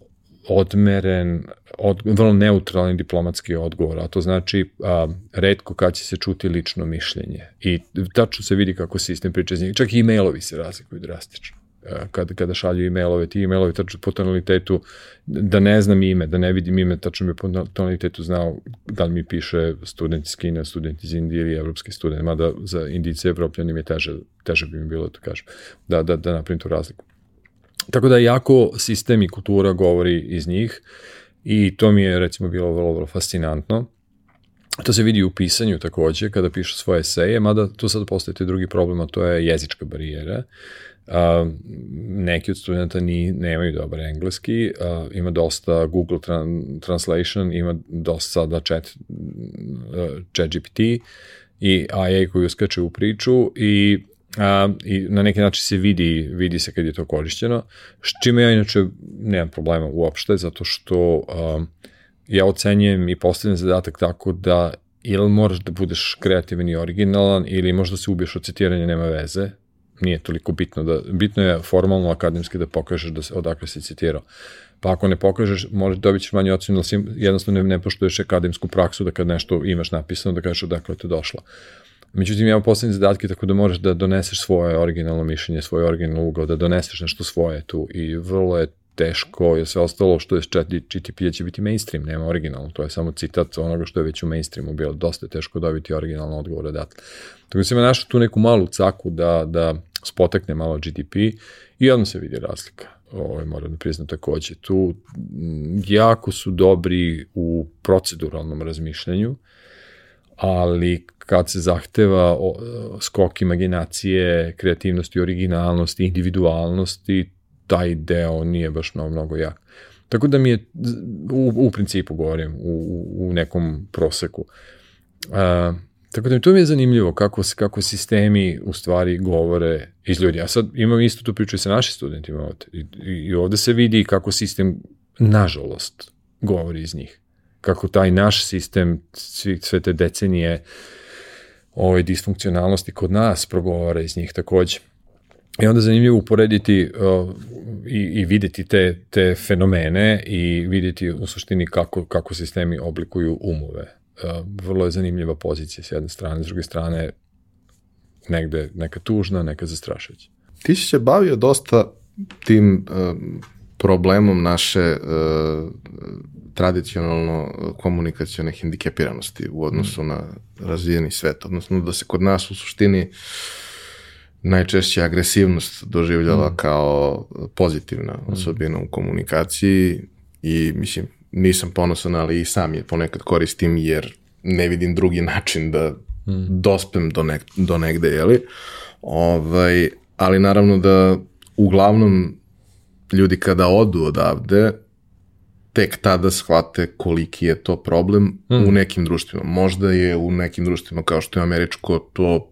B: odmeren, od, vrlo neutralni diplomatski odgovor, a to znači a, redko kad će se čuti lično mišljenje. I tačno se vidi kako sistem priča iz. Čak i e-mailovi se razlikuju drastično kada, kada šalju e-mailove, ti e-mailovi tačno po tonalitetu, da ne znam ime, da ne vidim ime, tačno bi po tonalitetu znao da li mi piše student iz Kine, student iz Indije ili evropski student, mada za Indice Evropljani mi je teže, teže bi mi bilo da kažem, da, da, da napravim tu razliku. Tako da jako sistem i kultura govori iz njih i to mi je recimo bilo vrlo, vrlo fascinantno. To se vidi u pisanju takođe, kada pišu svoje eseje, mada tu sad postoji drugi problem, a to je jezička barijera. Uh, neki od studenta ni, nemaju dobar engleski, uh, ima dosta Google tran, Translation, ima dosta sada chat, uh, chat GPT i AI koji uskače u priču i a, i na neki način se vidi, vidi se kad je to korišćeno, s čime ja inače nemam problema uopšte, zato što a, ja ocenjujem i postavljam zadatak tako da ili moraš da budeš kreativan i originalan ili možda se ubiješ od citiranja nema veze, nije toliko bitno da, bitno je formalno akademski da pokažeš da se, odakle si citirao. Pa ako ne pokažeš, možeš dobiti manje ocenu, ali jednostavno ne, ne poštuješ akademsku praksu da kad nešto imaš napisano da kažeš odakle je to došlo. Međutim, imamo poslednje zadatke tako da možeš da doneseš svoje originalno mišljenje, svoj originalno ugao, da doneseš nešto svoje tu i vrlo je teško, jer sve ostalo što je GTP će biti mainstream, nema originalno, to je samo citat onoga što je već u mainstreamu bilo, dosta je teško dobiti originalno odgovor odatle. Tako da sam našao tu neku malu caku da, da spotekne malo GDP i odmah se vidi razlika. Ovo je moram da priznam takođe. Tu jako su dobri u proceduralnom razmišljanju, ali kad se zahteva skok imaginacije, kreativnosti, originalnosti, individualnosti, taj deo nije baš mnogo, mnogo jak. Tako da mi je, u, u principu govorim, u, u nekom proseku. Uh, tako da mi to mi je zanimljivo kako, kako sistemi u stvari govore iz ljudi. Ja sad imam isto tu priču i sa našim studentima ovde. I, i ovde se vidi kako sistem, nažalost, govori iz njih. Kako taj naš sistem, sve te decenije ove disfunkcionalnosti kod nas progovara iz njih takođe. I onda zanimljivo uporediti uh, i, i videti te, te fenomene i videti u suštini kako, kako sistemi oblikuju umove. Uh, vrlo je zanimljiva pozicija s jedne strane, s druge strane negde neka tužna, neka zastrašujuća.
A: Ti si se bavio dosta tim problemom naše uh, tradicionalno komunikacione hendikepiranosti u odnosu mm. na razvijeni svet, odnosno da se kod nas u suštini najčešće agresivnost doživljava mm. kao pozitivna mm. osobina u komunikaciji i mislim nisam ponosan, ali i sam je ponekad koristim jer ne vidim drugi način da mm. dospem do, nek, do negde, jeli? Ovaj, ali naravno da uglavnom ljudi kada odu odavde, tek tada shvate koliki je to problem mm. u nekim društvima. Možda je u nekim društvima kao što je američko to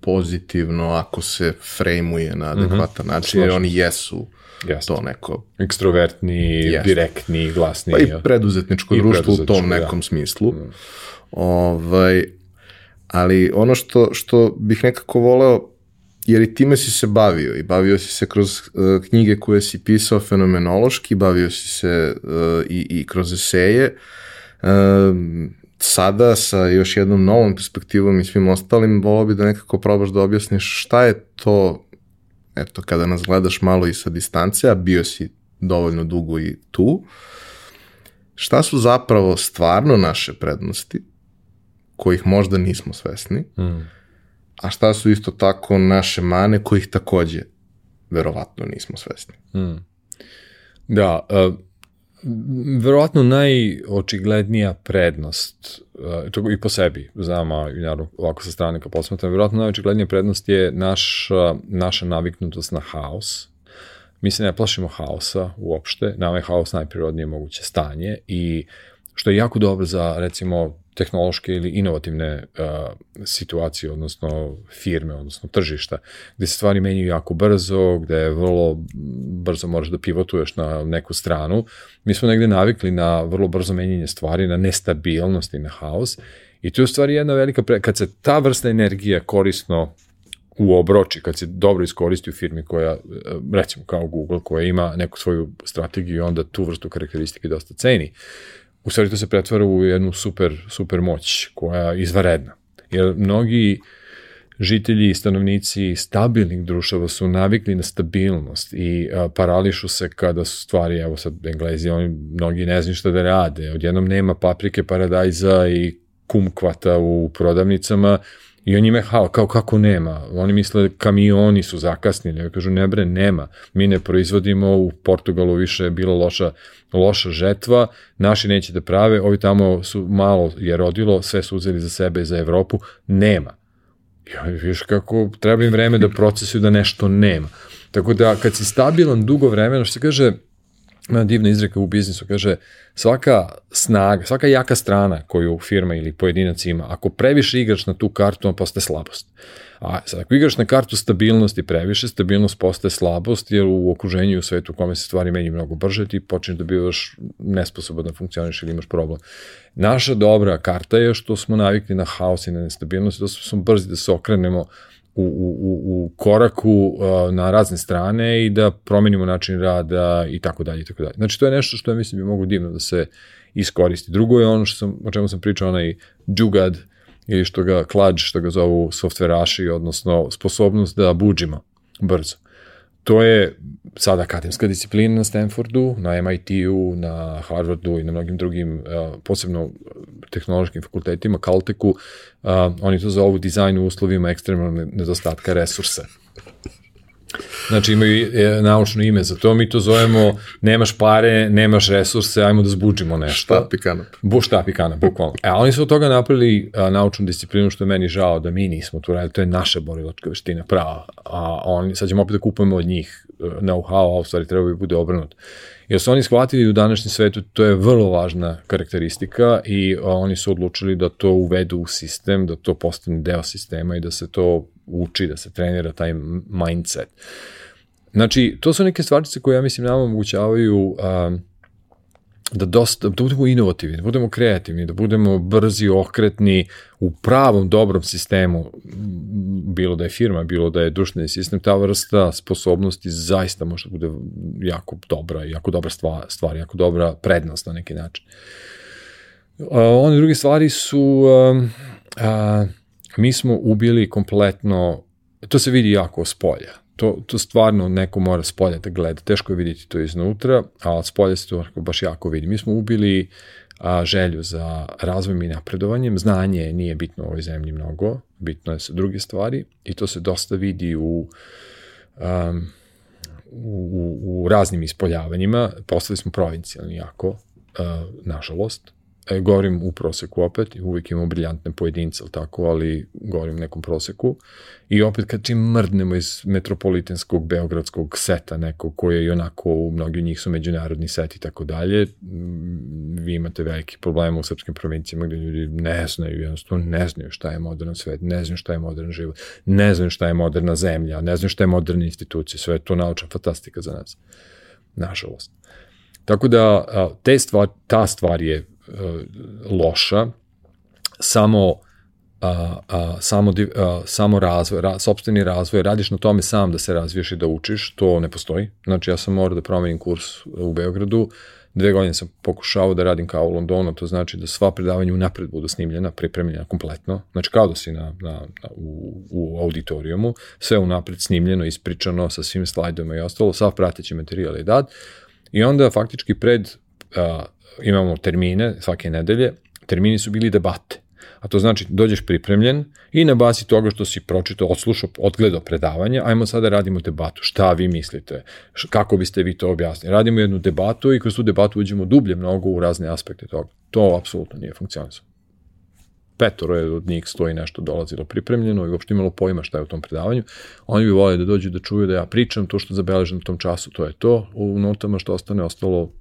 A: pozitivno ako se frejmuje na mhm. adekvatan mm -hmm. način, jer oni jesu Jasne. to neko...
B: Ekstrovertni, Jasne. direktni, glasni.
A: Pa i preduzetničko i društvo preduzetničko, u tom da. nekom da. smislu. Mm. Ovaj, ali ono što, što bih nekako voleo, jer i time si se bavio i bavio si se kroz uh, knjige koje si pisao fenomenološki, bavio si se uh, i, i kroz eseje, uh, sada sa još jednom novom perspektivom i svim ostalim, volao bi da nekako probaš da objasniš šta je to, eto, kada nas gledaš malo i sa distance, a bio si dovoljno dugo i tu, šta su zapravo stvarno naše prednosti, kojih možda nismo svesni, mm. A šta su isto tako naše mane kojih takođe verovatno nismo svesni. Mm.
B: Da, uh, verovatno najočiglednija prednost, uh, to i po sebi, znam, a naravno ovako sa strane kao posmetam, verovatno najočiglednija prednost je naš, naša naviknutost na haos. Mi se ne plašimo haosa uopšte, nama je haos najprirodnije moguće stanje i što je jako dobro za, recimo, tehnološke ili inovativne uh, situacije, odnosno firme, odnosno tržišta, gde se stvari menjaju jako brzo, gde je vrlo brzo možeš da pivotuješ na neku stranu. Mi smo negde navikli na vrlo brzo menjanje stvari, na nestabilnost i na haos i to je u stvari jedna velika, pre... kad se ta vrsta energije korisno u obroči, kad se dobro iskoristi u firmi koja, recimo kao Google, koja ima neku svoju strategiju, onda tu vrstu karakteristike dosta ceni u stvari to se pretvara u jednu super, super moć koja je izvaredna. Jer mnogi žitelji i stanovnici stabilnih društava su navikli na stabilnost i a, parališu se kada su stvari, evo sad Englezi, oni mnogi ne znaju šta da rade, odjednom nema paprike, paradajza i kumkvata u prodavnicama, I on njime hao, kao kako nema. Oni misle kamioni su zakasnili. Ja kažu ne bre, nema. Mi ne proizvodimo, u Portugalu više je bila loša, loša žetva, naši neće da prave, ovi tamo su malo je rodilo, sve su uzeli za sebe i za Evropu, nema. Ja, viš kako treba im vreme da procesuju da nešto nema. Tako da kad si stabilan dugo vremena, što se kaže, divna izreka u biznisu, kaže, svaka snaga, svaka jaka strana koju firma ili pojedinac ima, ako previše igraš na tu kartu, on postaje slabost. A sad, ako igraš na kartu stabilnosti previše, stabilnost postaje slabost, jer u okruženju i u svetu u kome se stvari menju mnogo brže, ti počneš da bivaš nesposoban da funkcioniš ili imaš problem. Naša dobra karta je što smo navikli na haos i na nestabilnost, da smo brzi da se okrenemo u, u, u koraku uh, na razne strane i da promenimo način rada i tako dalje i tako dalje. Znači to je nešto što ja mislim bi mogu divno da se iskoristi. Drugo je ono što sam, o čemu sam pričao, onaj džugad ili što ga klađ, što ga zovu softveraši, odnosno sposobnost da buđimo brzo. To je sada akademska disciplina na Stanfordu, na MIT-u, na Harvardu i na mnogim drugim, posebno tehnološkim fakultetima, Caltechu, oni to zovu dizajn u uslovima ekstremnog nedostatka resursa. Znači imaju e, naučno ime za to, mi to zovemo nemaš pare, nemaš resurse, ajmo da zbuđimo nešto.
A: Štap i kanap.
B: Bu štap i kanap, bukvalno. E, oni su od toga napravili a, naučnu disciplinu, što je meni žao da mi nismo tu radili, to je naša borilačka veština, prava. A oni, sad ćemo opet da kupujemo od njih e, know-how, a u stvari treba bi bude obrnut. Jer su oni shvatili u današnjem svetu, to je vrlo važna karakteristika i a, oni su odlučili da to uvedu u sistem, da to postane deo sistema i da se to uči, da se trenira taj mindset. Znači, to su neke stvarčice koje ja mislim nama omogućavaju a, da, dosta, da budemo inovativni, da budemo kreativni, da budemo brzi, okretni u pravom, dobrom sistemu, bilo da je firma, bilo da je društveni sistem, ta vrsta sposobnosti zaista može da bude jako dobra, jako dobra stvar, stvar jako dobra prednost na neki način. A, one druge stvari su a, a, mi smo ubili kompletno, to se vidi jako s polja, to, to stvarno neko mora s polja da gleda, teško je vidjeti to iznutra, a s polja se to baš jako vidi. Mi smo ubili a, želju za razvojem i napredovanjem, znanje nije bitno u ovoj zemlji mnogo, bitno je sa druge stvari i to se dosta vidi u um, u, u raznim ispoljavanjima, postali smo provincijalni jako, uh, nažalost, e, govorim u proseku opet, uvijek imamo briljantne pojedince, ali tako, ali govorim nekom proseku. I opet kad čim mrdnemo iz metropolitanskog beogradskog seta nekog koji i onako, mnogi od njih su međunarodni set i tako dalje, vi imate veliki problema u srpskim provincijama gde ljudi ne znaju, jednostavno ne znaju šta je modern svet, ne znaju šta je modern život, ne znaju šta je moderna zemlja, ne znaju šta je moderna institucija, sve je to naučna fantastika za nas. Nažalost. Tako da te stvar, ta stvar je loša, samo a, a, samo, a, samo razvoj, ra, sobstveni razvoj, radiš na tome sam da se razviješ i da učiš, to ne postoji. Znači ja sam morao da promenim kurs u Beogradu, dve godine sam pokušao da radim kao u Londonu, to znači da sva predavanja unapred budu snimljena, pripremljena kompletno, znači kao da si na, na, na, u, u auditorijumu, sve unapred snimljeno, ispričano sa svim slajdovima i ostalo, sav prateći materijal je dat i onda faktički pred a, imamo termine svake nedelje, termini su bili debate. A to znači dođeš pripremljen i na bazi toga što si pročitao, odslušao, odgledao predavanja, ajmo sada da radimo debatu. Šta vi mislite? Kako biste vi to objasnili? Radimo jednu debatu i kroz tu debatu uđemo dublje mnogo u razne aspekte toga. To apsolutno nije funkcionisano. Petoro je od njih stoji nešto dolazilo pripremljeno i uopšte imalo pojma šta je u tom predavanju. Oni bi voleli da dođu da čuju da ja pričam to što zabeležem u tom času, to je to. U notama što ostane ostalo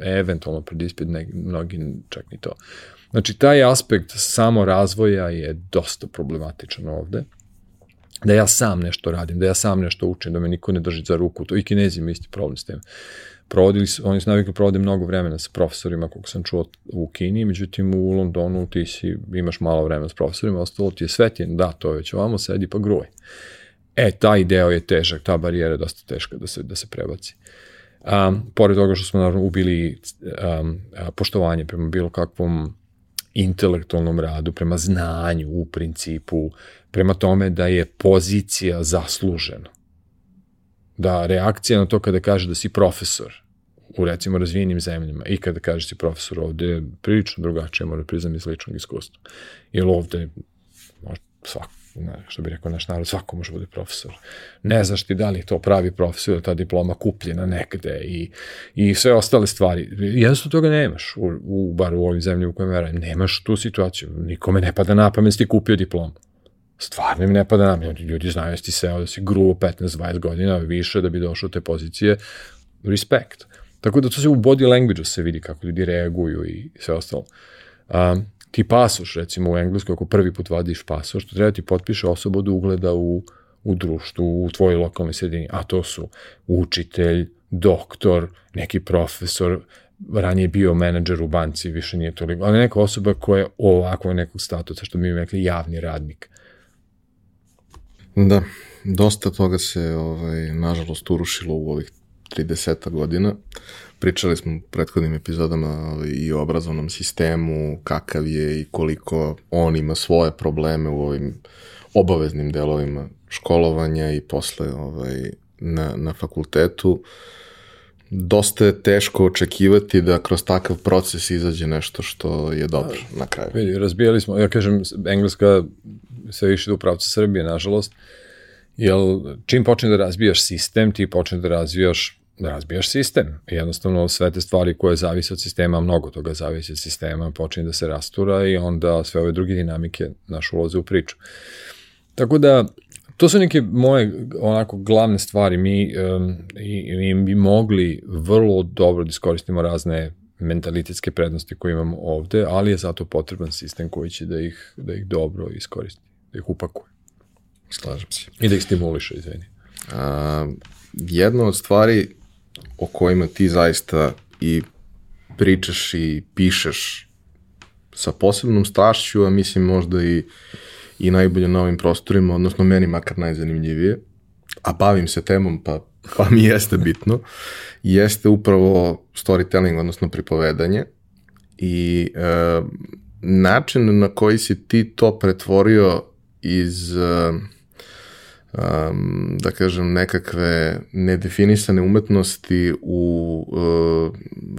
B: eventualno pred ispit, ne, mnogi čak ni to. Znači, taj aspekt samo razvoja je dosta problematičan ovde. Da ja sam nešto radim, da ja sam nešto učim, da me niko ne drži za ruku. To i kinezi imaju isti problem s tem. Provodili su, oni su navikli provode mnogo vremena sa profesorima, koliko sam čuo u Kini, međutim u Londonu ti si, imaš malo vremena s profesorima, ostalo ti je svetjen, da, to je već ovamo, sedi pa gruj. E, taj deo je težak, ta barijera je dosta teška da se, da se prebaci. Um, pored toga što smo naravno ubili um, poštovanje prema bilo kakvom intelektualnom radu, prema znanju u principu, prema tome da je pozicija zaslužena. Da reakcija na to kada kaže da si profesor u recimo razvijenim zemljama i kada kaže da si profesor ovde je prilično drugačije, mora priznam iz ličnog iskustva. Jer ovde možda svako što bi rekao naš narod, svako može bude profesor. Ne znaš ti da li je to pravi profesor, ta diploma kupljena negde i, i sve ostale stvari. Jednostavno toga nemaš, u, u, bar u ovim zemljama u kojem verujem, nemaš tu situaciju. Nikome ne pada na pamet da ti kupio diplomu. Stvarno im ne pada na pamet. Ljudi znaju da si seo, da si gruo 15-20 godina više da bi došao te pozicije. Respekt. Tako da to se u body language se vidi kako ljudi reaguju i sve ostalo. Um, ti pasoš, recimo u engleskoj, ako prvi put vadiš pasoš, to treba ti potpiše osoba od ugleda u, u društvu, u tvojoj lokalnoj sredini, a to su učitelj, doktor, neki profesor, ranije bio menadžer u banci, više nije toliko, ali neka osoba koja je ovako nekog statusa, što mi imamo rekli javni radnik.
A: Da, dosta toga se, ovaj, nažalost, urušilo u ovih 30 godina. Pričali smo u prethodnim epizodama i o obrazovnom sistemu, kakav je i koliko on ima svoje probleme u ovim obaveznim delovima školovanja i posle ovaj, na, na fakultetu. Dosta je teško očekivati da kroz takav proces izađe nešto što je dobro na kraju.
B: Vidi, razbijali smo, ja kažem, Engleska se više u pravcu Srbije, nažalost, jer čim počne da razbijaš sistem, ti počne da razvijaš da razbijaš sistem. Jednostavno sve te stvari koje zavise od sistema, mnogo toga zavise od sistema, počinje da se rastura i onda sve ove druge dinamike naš ulaze u priču. Tako da, to su neke moje onako glavne stvari. Mi, um, i, mi bi mogli vrlo dobro da iskoristimo razne mentalitetske prednosti koje imamo ovde, ali je zato potreban sistem koji će da ih, da ih dobro iskoristi, da ih upakuje.
A: Slažem se.
B: I da ih stimuliše, izvini.
A: A, jedna od stvari o kojima ti zaista i pričaš i pišeš sa posebnom strašću, a mislim možda i, i najbolje na ovim prostorima, odnosno meni makar najzanimljivije, a bavim se temom pa, pa mi jeste bitno, jeste upravo storytelling, odnosno pripovedanje. I e, način na koji si ti to pretvorio iz e, um, da kažem, nekakve nedefinisane umetnosti u uh,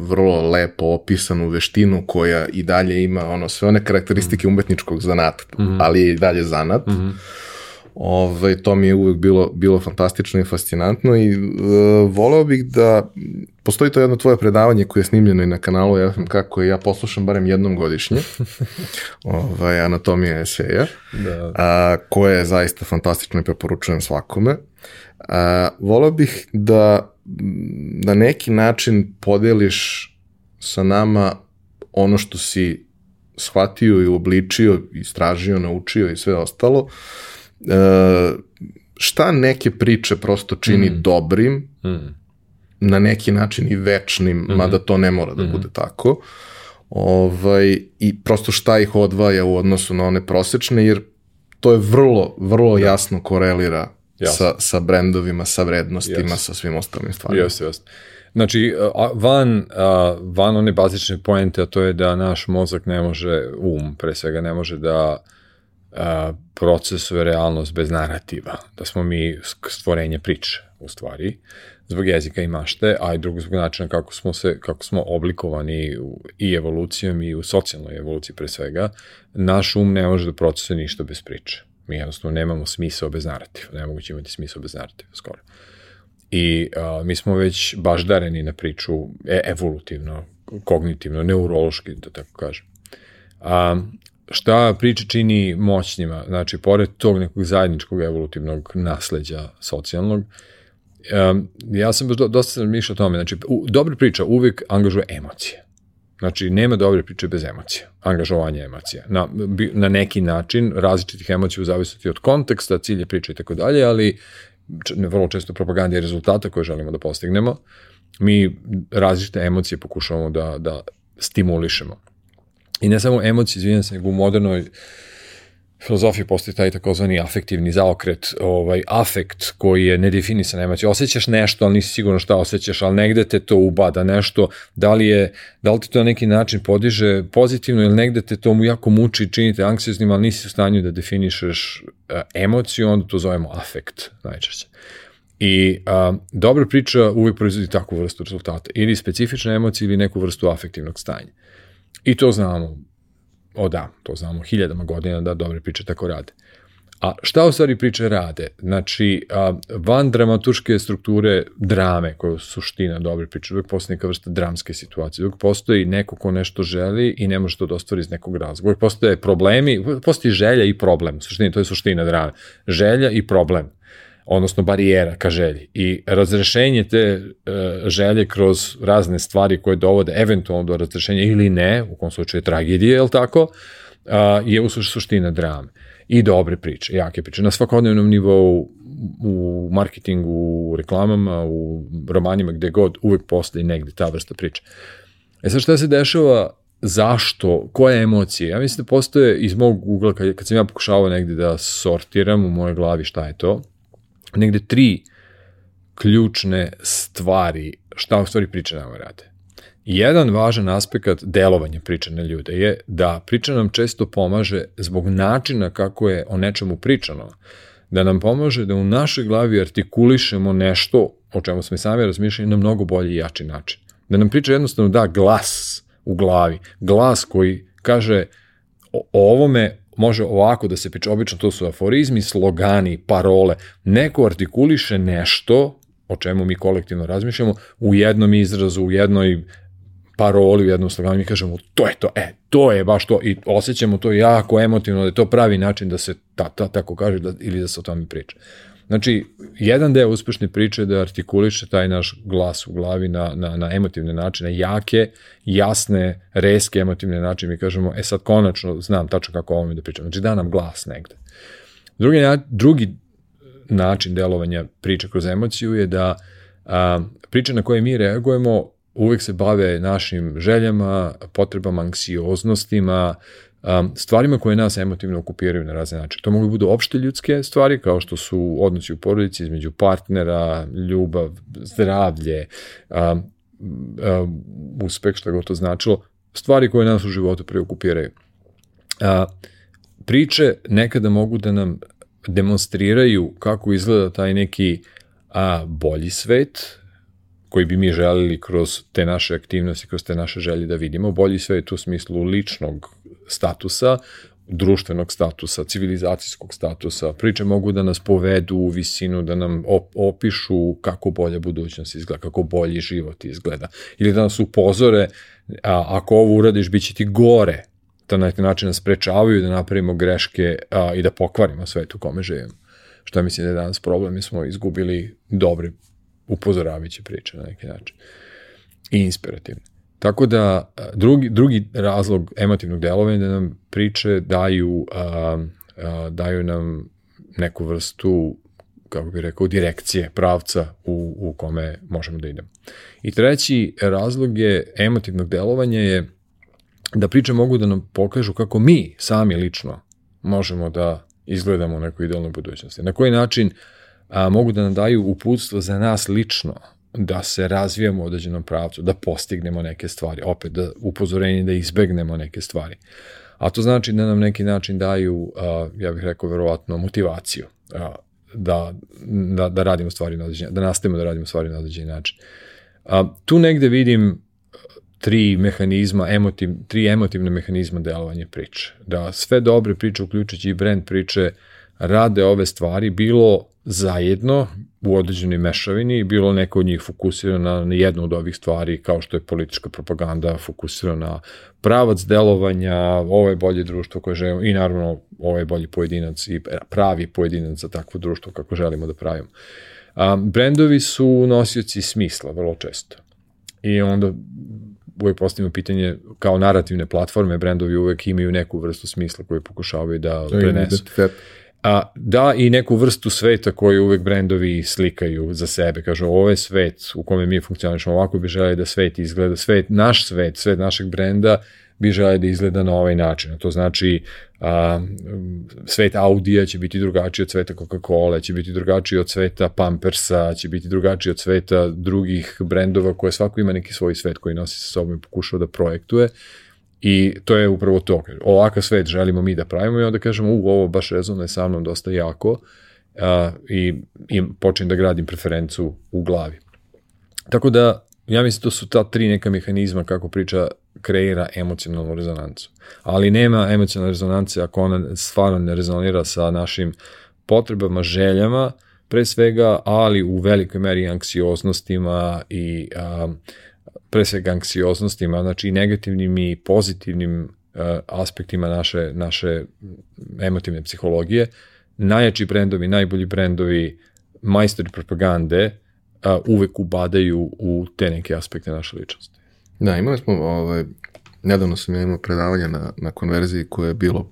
A: vrlo lepo opisanu veštinu koja i dalje ima ono sve one karakteristike umetničkog zanata, mm -hmm. ali je i dalje zanat. Mm -hmm Ove, ovaj, to mi je uvek bilo, bilo fantastično i fascinantno i uh, voleo bih da postoji to jedno tvoje predavanje koje je snimljeno i na kanalu FMK koje ja poslušam barem jednom godišnje, ovaj, anatomija eseja, da. a, koje je zaista fantastično i preporučujem svakome. A, voleo bih da na neki način podeliš sa nama ono što si shvatio i obličio, istražio, naučio i sve ostalo, uh, E, šta neke priče prosto čini mm. dobrim, mm. na neki način i večnim, mm. mada to ne mora da mm. bude tako, ovaj, i prosto šta ih odvaja u odnosu na one prosečne, jer to je vrlo, vrlo da. jasno korelira jasno. sa, sa brendovima, sa vrednostima, jasno. sa svim ostalim stvarima.
B: Jasno, jasno. Znači, van, van one bazične poente, a to je da naš mozak ne može, um pre svega, ne može da procesuje realnost bez narativa, da smo mi stvorenje priče, u stvari, zbog jezika i mašte, a i drugo zbog načina kako smo, se, kako smo oblikovani i evolucijom i u socijalnoj evoluciji pre svega, naš um ne može da procesuje ništa bez priče. Mi jednostavno nemamo smisao bez narativa, ne moguće imati smisao bez narativa, skoro. I a, mi smo već baždareni na priču e, evolutivno, kognitivno, neurološki, da tako kažem. A, šta priča čini moćnjima, znači, pored tog nekog zajedničkog evolutivnog nasleđa socijalnog, um, ja sam dosta mišljao o tome, znači, u, dobra priča uvijek angažuje emocije. Znači, nema dobre priče bez emocija, angažovanja emocija. Na, na neki način, različitih emocija u zavisnosti od konteksta, cilje priče i tako dalje, ali vrlo često propaganda i rezultata koje želimo da postignemo, mi različite emocije pokušavamo da, da stimulišemo. I ne samo emocije, izvinjam se, nego u modernoj filozofiji postoji taj takozvani afektivni zaokret, ovaj, afekt koji je nedefinisan emocija. Osjećaš nešto, ali nisi sigurno šta osjećaš, ali negde te to ubada nešto, da li, je, da li ti to na neki način podiže pozitivno ili negde te to mu jako muči, činite anksioznim, ali nisi u stanju da definišeš uh, emociju, onda to zovemo afekt najčešće. I a, dobra priča uvijek proizvodi takvu vrstu rezultata, ili specifične emocije ili neku vrstu afektivnog stanja. I to znamo, o da, to znamo hiljadama godina da dobre priče tako rade. A šta u stvari priče rade? Znači, a, van dramaturške strukture drame, koja je suština dobre priče, uvijek postoji neka vrsta dramske situacije, uvijek postoji neko ko nešto želi i ne može to da ostvari iz nekog razloga. Uvijek postoje problemi, postoji želja i problem, suština, to je suština drame. Želja i problem. Odnosno barijera ka želji. I razrešenje te e, želje kroz razne stvari koje dovode eventualno do razrešenja ili ne, u kom slučaju tragedije, je li tako, a, je u suština drame. I dobre priče, jake priče. Na svakodnevnom nivou, u marketingu, u reklamama, u romanima, gde god, uvek postoji negde ta vrsta priče. E sad šta se dešava zašto, koje emocije. Ja mislim da postoje iz mog ugla, kad, kad sam ja pokušavao negde da sortiram u mojoj glavi šta je to, negde tri ključne stvari šta u stvari priče nama rade. Jedan važan aspekt delovanja priče na ljude je da priča nam često pomaže zbog načina kako je o nečemu pričano, da nam pomaže da u našoj glavi artikulišemo nešto o čemu smo i sami razmišljali na mnogo bolji i jači način. Da nam priča jednostavno da glas u glavi, glas koji kaže o ovome može ovako da se priča, obično to su aforizmi, slogani, parole, neko artikuliše nešto o čemu mi kolektivno razmišljamo u jednom izrazu, u jednoj paroli, u jednom sloganu, mi kažemo to je to, e, to je baš to i osjećamo to jako emotivno, da je to pravi način da se ta, ta, tako kaže da, ili da se o tome priča. Znači, jedan deo uspešne priče je da artikuliše taj naš glas u glavi na, na, na emotivne načine, jake, jasne, reske emotivne načine. Mi kažemo, e sad konačno znam tačno kako ovome da pričam. Znači, da nam glas negde. Drugi, drugi način delovanja priče kroz emociju je da a, priče na koje mi reagujemo uvek se bave našim željama, potrebama, anksioznostima, um, stvarima koje nas emotivno okupiraju na razne načine. To mogu budu opšte ljudske stvari, kao što su odnosi u porodici između partnera, ljubav, zdravlje, um, um, uspeh, šta god to značilo, stvari koje nas u životu preokupiraju. A, priče nekada mogu da nam demonstriraju kako izgleda taj neki a, bolji svet, koji bi mi želeli kroz te naše aktivnosti, kroz te naše želje da vidimo. Bolji svet u smislu ličnog statusa, društvenog statusa, civilizacijskog statusa. Priče mogu da nas povedu u visinu, da nam opišu kako bolja budućnost izgleda, kako bolji život izgleda. Ili da nas upozore, a, ako ovo uradiš, bit će ti gore. Da na neki način nas sprečavaju da napravimo greške a, i da pokvarimo svet u kome živimo. Što mislim da je danas problem, mi smo izgubili dobre upozoravajuće priče na neki način. I inspirativne. Tako da drugi, drugi razlog emotivnog delovanja da nam priče daju, a, a, daju nam neku vrstu kako bih rekao, direkcije, pravca u, u kome možemo da idemo. I treći razlog je emotivnog delovanja je da priče mogu da nam pokažu kako mi sami lično možemo da izgledamo u nekoj idealnoj budućnosti. Na koji način a, mogu da nam daju uputstvo za nas lično, da se razvijamo u određenom pravcu, da postignemo neke stvari, opet da upozorenje da izbegnemo neke stvari. A to znači da nam neki način daju, ja bih rekao, verovatno motivaciju da, da, da radimo stvari na određen, da nastavimo da radimo stvari na određen način. Tu negde vidim tri mehanizma, emotiv, tri emotivne mehanizma delovanja priče. Da sve dobre priče, uključujući i brand priče, rade ove stvari, bilo zajedno u određenoj mešavini i bilo neko od njih fokusirano na jednu od ovih stvari kao što je politička propaganda fokusirana na pravac delovanja, ovo je bolje društvo koje želimo i naravno ovo je bolji pojedinac i pravi pojedinac za takvo društvo kako želimo da pravimo. A, brendovi su nosioci smisla vrlo često i onda uvek postavimo pitanje kao narativne platforme, brendovi uvek imaju neku vrstu smisla koju pokušavaju da prenesu. A, da i neku vrstu sveta koju uvek brendovi slikaju za sebe. Kažu, ovo je svet u kome mi funkcionišemo, ovako bi želeli da svet izgleda, svet, naš svet, svet našeg brenda bi želeli da izgleda na ovaj način. To znači a, svet Audija će biti drugačiji od sveta Coca-Cola, će biti drugačiji od sveta Pampersa, će biti drugačiji od sveta drugih brendova koje svako ima neki svoj svet koji nosi sa sobom i pokušava da projektuje I to je upravo to. Ovakav svet želimo mi da pravimo i onda kažemo, u, ovo baš rezonuje sa mnom dosta jako a, i, i počnem da gradim preferencu u glavi. Tako da, ja mislim to su ta tri neka mehanizma kako priča kreira emocionalnu rezonancu. Ali nema emocionalne rezonance ako ona stvarno ne rezonira sa našim potrebama, željama, pre svega, ali u velikoj meri anksioznostima i a, pre svega anksioznostima, znači i negativnim i pozitivnim uh, aspektima naše, naše emotivne psihologije. Najjači brendovi, najbolji brendovi majstori propagande a, uvek ubadaju u te neke aspekte naše ličnosti.
A: Da, imali smo, ovaj, nedavno sam ja imao predavanje na, na konverziji koje je bilo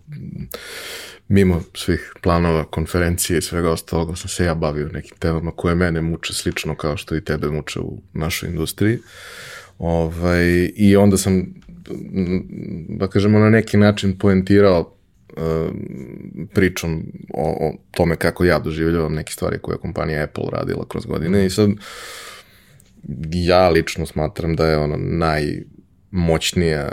A: mimo svih planova, konferencije i svega ostalog, sam se ja bavio nekim temama koje mene muče slično kao što i tebe muče u našoj industriji. Ovaj, I onda sam, da kažemo, na neki način poentirao pričom o, o tome kako ja doživljavam neke stvari koje je kompanija Apple radila kroz godine i sad ja lično smatram da je ono najmoćnija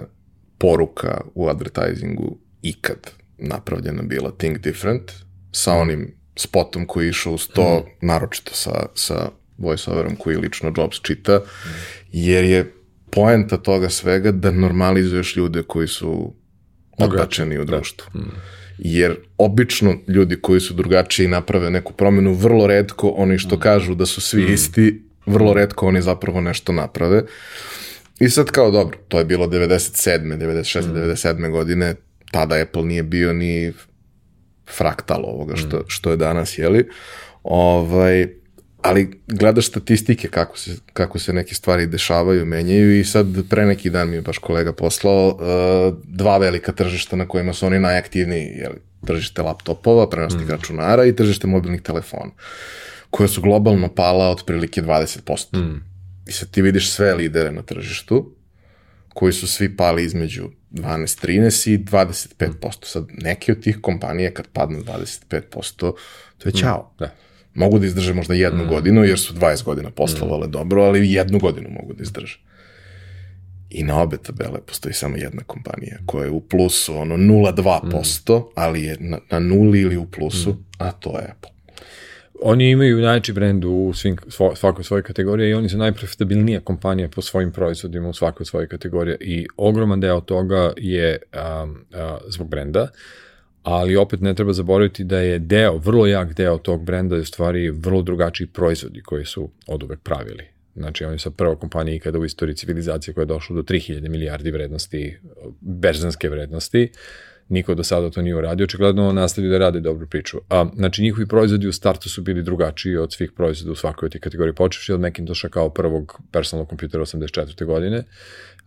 A: poruka u advertisingu ikad napravljena bila Think Different sa onim spotom koji je išao uz to, mm. naročito sa, sa voiceoverom koji lično Jobs čita, jer je poenta toga svega da normalizuješ ljude koji su odbačeni u da. društvu. Da. Mm. Jer obično ljudi koji su drugačiji naprave neku promenu, vrlo redko oni što mm. kažu da su svi mm. isti, vrlo redko oni zapravo nešto naprave. I sad kao dobro, to je bilo 97. 96. Mm. 97. godine, tada Apple nije bio ni fraktal ovoga što, mm. što je danas, jeli? Ovaj, ali gledaš statistike kako se, kako se neke stvari dešavaju, menjaju i sad pre neki dan mi je baš kolega poslao uh, dva velika tržišta na kojima su oni najaktivniji, jeli, tržište laptopova, prenosnih mm. računara i tržište mobilnih telefona, koje su globalno pala otprilike 20%. Mm. I sad ti vidiš sve lidere na tržištu, koji su svi pali između 12-13 i 25%. Sad, neke od tih kompanije kad padnu 25%, to je čao. Mm. Da Mogu da izdrže možda jednu mm. godinu, jer su 20 godina poslovale mm. dobro, ali jednu godinu mogu da izdrže. I na obe tabele postoji samo jedna kompanija koja je u plusu, ono 0,2%, mm. ali je na, na nuli ili u plusu, mm. a to je Apple.
B: Oni imaju najjači brend u svim, svakoj svojoj kategoriji i oni su najprofitabilnija kompanija po svojim proizvodima u svakoj svojoj kategoriji i ogroman deo toga je um, uh, zbog brenda. Uh, ali opet ne treba zaboraviti da je deo, vrlo jak deo tog brenda je u stvari vrlo drugačiji proizvodi koji su od uvek pravili. Znači, oni su prva kompanija ikada u istoriji civilizacije koja je došla do 3000 milijardi vrednosti, berzanske vrednosti. Niko do sada to nije uradio, očigledno nastavio da rade dobru priču. A, znači, njihovi proizvodi u startu su bili drugačiji od svih proizvoda u svakoj od tih kategorija, počevši od Macintosha kao prvog personalnog kompjutera 84. godine,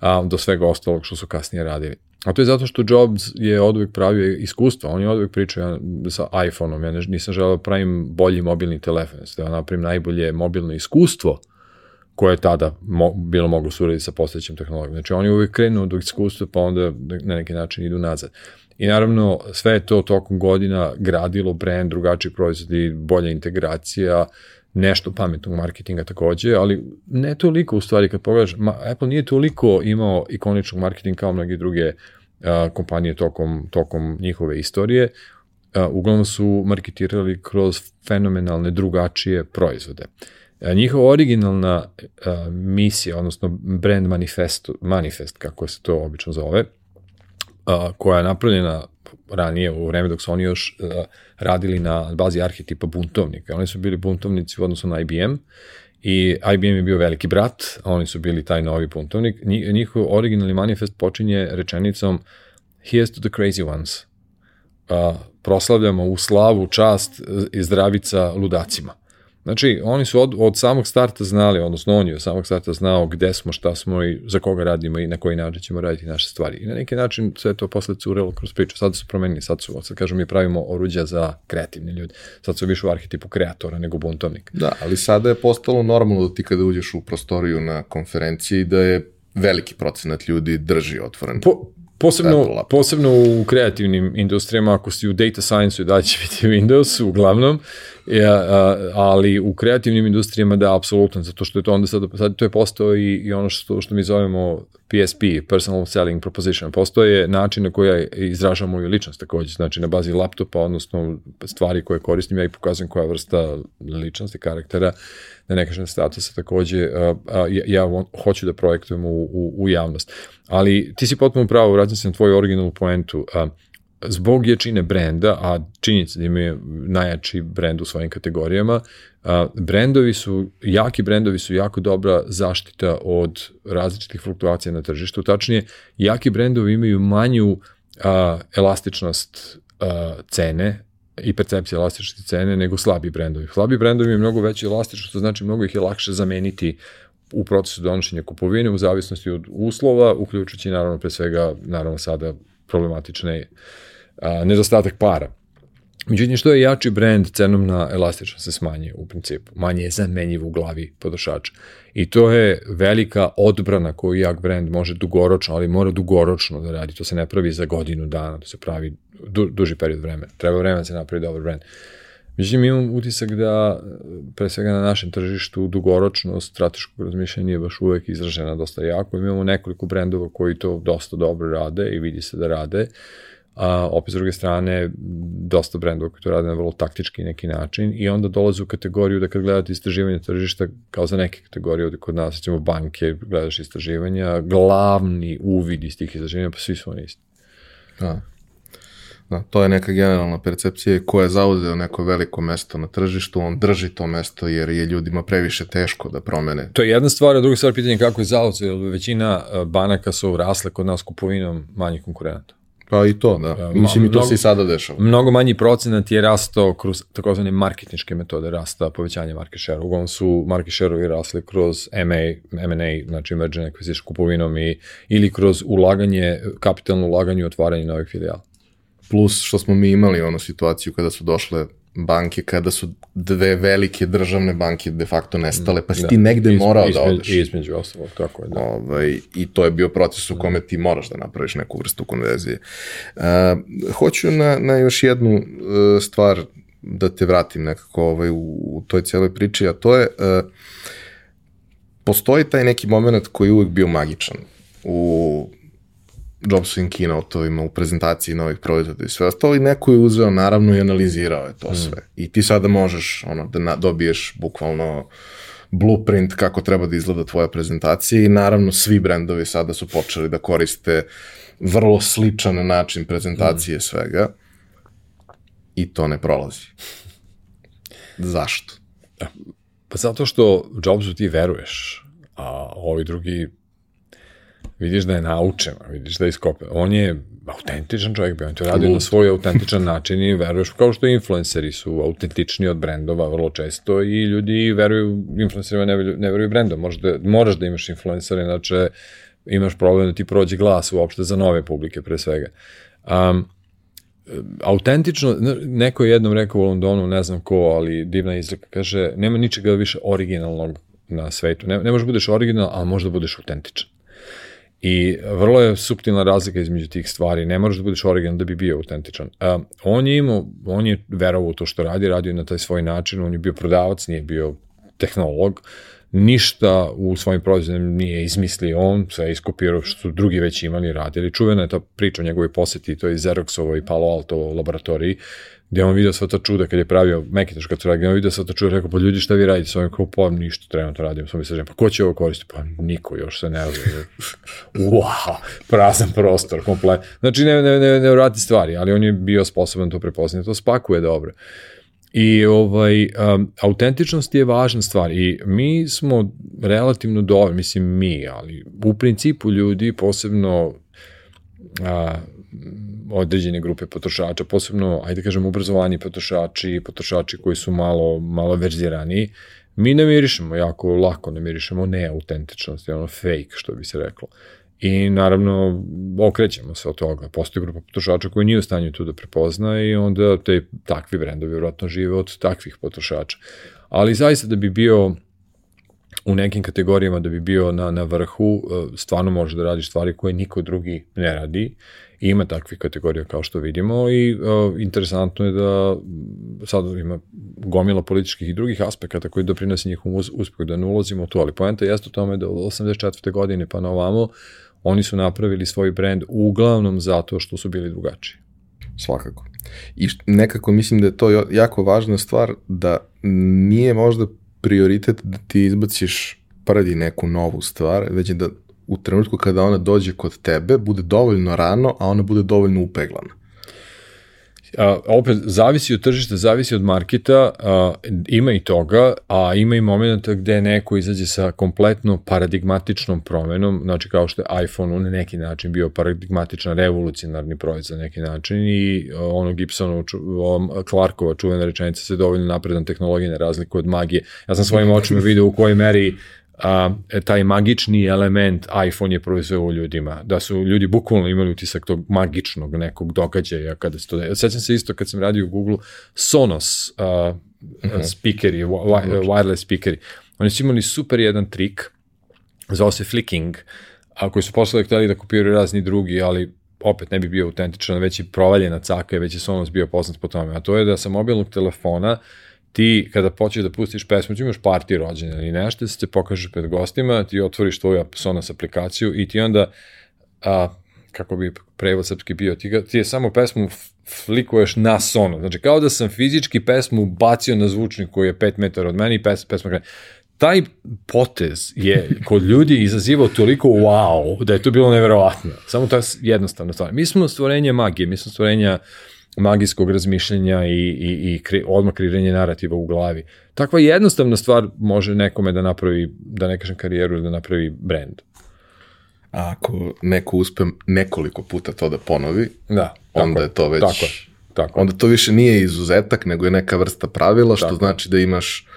B: a, do svega ostalog što su kasnije radili. A to je zato što Jobs je od uvijek pravio iskustvo, on je od uvijek pričao ja, sa iPhone-om, ja nisam želeo da pravim bolji mobilni telefon, da napravim najbolje mobilno iskustvo koje je tada mo, bilo moglo se uraditi sa postojećim tehnologijom. Znači oni uvijek krenu od iskustva pa onda na neki način idu nazad. I naravno sve je to tokom godina gradilo brand, drugačiji proizvodi, bolja integracija, nešto pametnog marketinga takođe, ali ne toliko u stvari kad pogledaš, ma, Apple nije toliko imao ikoničnog marketinga kao mnogi druge a, kompanije tokom, tokom njihove istorije, a, uglavnom su marketirali kroz fenomenalne drugačije proizvode. Njihova originalna a, misija, odnosno brand manifest, manifest, kako se to obično zove, a, koja je napravljena ranije u vreme dok su oni još uh, radili na bazi arhetipa buntovnika. Oni su bili buntovnici u odnosu na IBM i IBM je bio veliki brat, a oni su bili taj novi buntovnik. Njihov originalni manifest počinje rečenicom Here's to the crazy ones. Uh, proslavljamo u slavu, čast i zdravica ludacima. Znači, oni su od, od samog starta znali, odnosno on je od samog starta znao gde smo, šta smo i za koga radimo i na koji način ćemo raditi naše stvari. I na neki način sve to posle curelo kroz priču. Sad su promenili, sad su, sad kažem, mi pravimo oruđa za kreativni ljudi. Sad su više u arhetipu kreatora nego buntovnik.
A: Da, ali sada je postalo normalno da ti kada uđeš u prostoriju na konferenciji da je veliki procenat ljudi drži otvoren.
B: Po, Posebno, posebno u kreativnim industrijama, ako si u data science i dalje će biti Windows, uglavnom, ja, ali u kreativnim industrijama da, apsolutno, zato što je to onda sad, sad to je postao i, i ono što, što mi zovemo PSP, Personal Selling Proposition, postoje način na koji ja izražam moju ličnost takođe, znači na bazi laptopa, odnosno stvari koje koristim, ja i pokazujem koja vrsta ličnosti, karaktera, da ne kažem statusa takođe, a, a, ja, ja hoću da projektujem u, u, u javnost. Ali ti si potpuno pravo, vraćam se na tvoju originalnu poentu, a, zbog jačine brenda, a činjenica da imaju najjači brend u svojim kategorijama, brendovi su, jaki brendovi su jako dobra zaštita od različitih fluktuacija na tržištu. Tačnije, jaki brendovi imaju manju a, elastičnost a, cene i percepcija elastičnosti cene nego slabi brendovi. Slabi brendovi je mnogo veći elastičnost, što znači mnogo ih je lakše zameniti u procesu donošenja kupovine u zavisnosti od uslova, uključujući naravno pre svega, naravno sada problematične a, nedostatak para. Međutim, što je jači brend, cenovna elastičnost se smanjuje u principu. Manje je zamenjiv u glavi potrošača. I to je velika odbrana koju jak brend može dugoročno, ali mora dugoročno da radi. To se ne pravi za godinu dana, to se pravi du, duži period vremena. Treba vremena da se napravi dobar brend. Međutim, imam utisak da, pre svega na našem tržištu, dugoročno strateško razmišljanje je baš uvek izražena dosta jako. Imamo nekoliko brendova koji to dosta dobro rade i vidi se da rade. Uh, a opet s druge strane dosta brendova koji to rade na vrlo taktički neki način i onda dolaze u kategoriju da kad gledate istraživanje tržišta kao za neke kategorije ovde kod nas, recimo banke, gledaš istraživanja, glavni uvid iz tih istraživanja, pa svi su oni isti.
A: Da. Da, to je neka generalna percepcija ko je zauzeo neko veliko mesto na tržištu, on drži to mesto jer je ljudima previše teško da promene.
B: To je jedna stvar, a druga stvar pitanje kako je zauzeo, većina banaka su rasle kod nas kupovinom manjih konkurenata.
A: Pa i to, da. Mislim, i to se i sada dešava.
B: Mnogo manji procenat je rastao kroz takozvane marketinške metode rasta, povećanje market share. Uglavnom su market share-ovi rasli kroz MA, M&A, znači merger acquisition kupovinom i, ili kroz ulaganje, kapitalno ulaganje i otvaranje novih filijala.
A: Plus što smo mi imali onu situaciju kada su došle banke kada su dve velike državne banke de facto nestale, pa si da. ti negde Izme, morao
B: između,
A: da odeš.
B: Između ostalog, tako je. Da.
A: Ovaj, I to je bio proces u kome ti moraš da napraviš neku vrstu konverzije. Uh, hoću na, na još jednu uh, stvar da te vratim nekako ovaj, u, u toj cijeloj priči, a to je uh, postoji taj neki moment koji je uvek bio magičan u Jobsovim keynote-ovima, u prezentaciji novih proizvoda i sve ostalo i neko je uzeo naravno i analizirao je to mm. sve. I ti sada možeš ono, da na, dobiješ bukvalno blueprint kako treba da izgleda tvoja prezentacija i naravno svi brendovi sada su počeli da koriste vrlo sličan način prezentacije mm. svega i to ne prolazi. Zašto?
B: Pa zato što Jobsu ti veruješ, a ovi drugi vidiš da je naučen, vidiš da je iskopen. On je autentičan čovjek, on to radi na svoj autentičan način i veruješ, kao što influenceri su autentični od brendova vrlo često i ljudi veruju influencerima, ne, ne veruju brendom. Moraš da, moraš da imaš influencere, inače imaš problem da ti prođe glas uopšte za nove publike pre svega. Um, autentično, neko je jednom rekao u Londonu, ne znam ko, ali divna izreka, kaže, nema ničega više originalnog na svetu. Ne, ne možeš da budeš original, ali možda budeš autentičan. I vrlo je subtilna razlika između tih stvari. Ne moraš da budeš original da bi bio autentičan. Uh, on je imao, on je verovao u to što radi, radio na taj svoj način, on je bio prodavac, nije bio tehnolog, ništa u svojim proizvodima nije izmislio on, sve iskopirao što su drugi već imali i radili. Čuvena je ta priča o njegovoj poseti, to je Xeroxovo i Palo Alto laboratoriji, gde on vidio sva ta čuda kad je pravio Macintosh kad su radili, gde on vidio sva ta čuda, rekao, pa ljudi šta vi radite s ovim, kao, pa ništa, trenutno radimo, sam mislio, pa ko će ovo koristiti? Pa niko još se ne zna. wow, prazan prostor, komplet. Znači, ne, ne, ne, ne vrati stvari, ali on je bio sposoban to prepoznati, to spakuje dobro. I ovaj, um, autentičnost je važna stvar i mi smo relativno dobro, mislim mi, ali u principu ljudi, posebno a, određene grupe potrošača, posebno, ajde da kažem, obrazovani potrošači, potrošači koji su malo, malo verzirani, mi namirišemo jako lako, namirišemo neautentičnost, ono fake, što bi se reklo. I naravno, okrećemo se od toga. Postoji grupa potrošača koji nije u stanju tu da prepozna i onda te takvi brendovi vjerojatno žive od takvih potrošača. Ali zaista da bi bio u nekim kategorijama da bi bio na, na vrhu, e, stvarno može da radiš stvari koje niko drugi ne radi. Ima takvih kategorija kao što vidimo i uh, interesantno je da sad ima gomila političkih i drugih aspekata koji doprinose njihovom uspehu, da ne ulazimo u to, ali poenta jeste u tome da od 84. godine pa na ovamo oni su napravili svoj brand uglavnom zato što su bili drugačiji.
A: Svakako. I nekako mislim da je to jako važna stvar da nije možda prioritet da ti izbaciš prvi neku novu stvar, već da u trenutku kada ona dođe kod tebe bude dovoljno rano, a ona bude dovoljno upeglana.
B: a, opet, zavisi od tržišta, zavisi od marketa, a, ima i toga, a ima i momenta gde neko izađe sa kompletno paradigmatičnom promenom, znači kao što je iPhone na neki način bio paradigmatičan, revolucionarni proizvod na neki način i a, ono Gibsonov, ču, Clarkova čuvena rečenica se dovoljno napredan tehnologija ne razliku od magije. Ja sam svojim očima video u kojoj meri a, taj magični element iPhone je proizveo u ljudima, da su ljudi bukvalno imali utisak tog magičnog nekog događaja kada se to. Sećam se isto kad sam radio u Google Sonos a, mm -hmm. speakeri, wireless speakeri. Oni su imali super jedan trik, zvao se flicking, a koji su posle hteli da kopiraju razni drugi, ali opet ne bi bio autentičan, već i provaljena caka, već je Sonos bio poznat po tome, a to je da sa mobilnog telefona uh, ti kada počeš da pustiš pesmu, ti imaš partiju rođenja ili nešto, se te pokaže pred gostima, ti otvoriš tvoju Sonos aplikaciju i ti onda, a, kako bi prevod srpski bio, ti, ti je samo pesmu flikuješ na Sonos. Znači, kao da sam fizički pesmu bacio na zvučnik koji je 5 metara od mene i pes, pesma krene. Taj potez je kod ljudi izazivao toliko wow, da je to bilo neverovatno. Samo to je jednostavno stvar. Mi smo stvorenje magije, mi smo stvorenja uh, magijskog razmišljenja i, i, i kre, odmah kreiranje narativa u glavi. Takva jednostavna stvar može nekome da napravi, da ne kažem karijeru ili da napravi brand.
A: A ako neko uspe nekoliko puta to da ponovi,
B: da,
A: onda je to već...
B: Tako, tako.
A: Onda to više nije izuzetak, nego je neka vrsta pravila, što tako. znači da imaš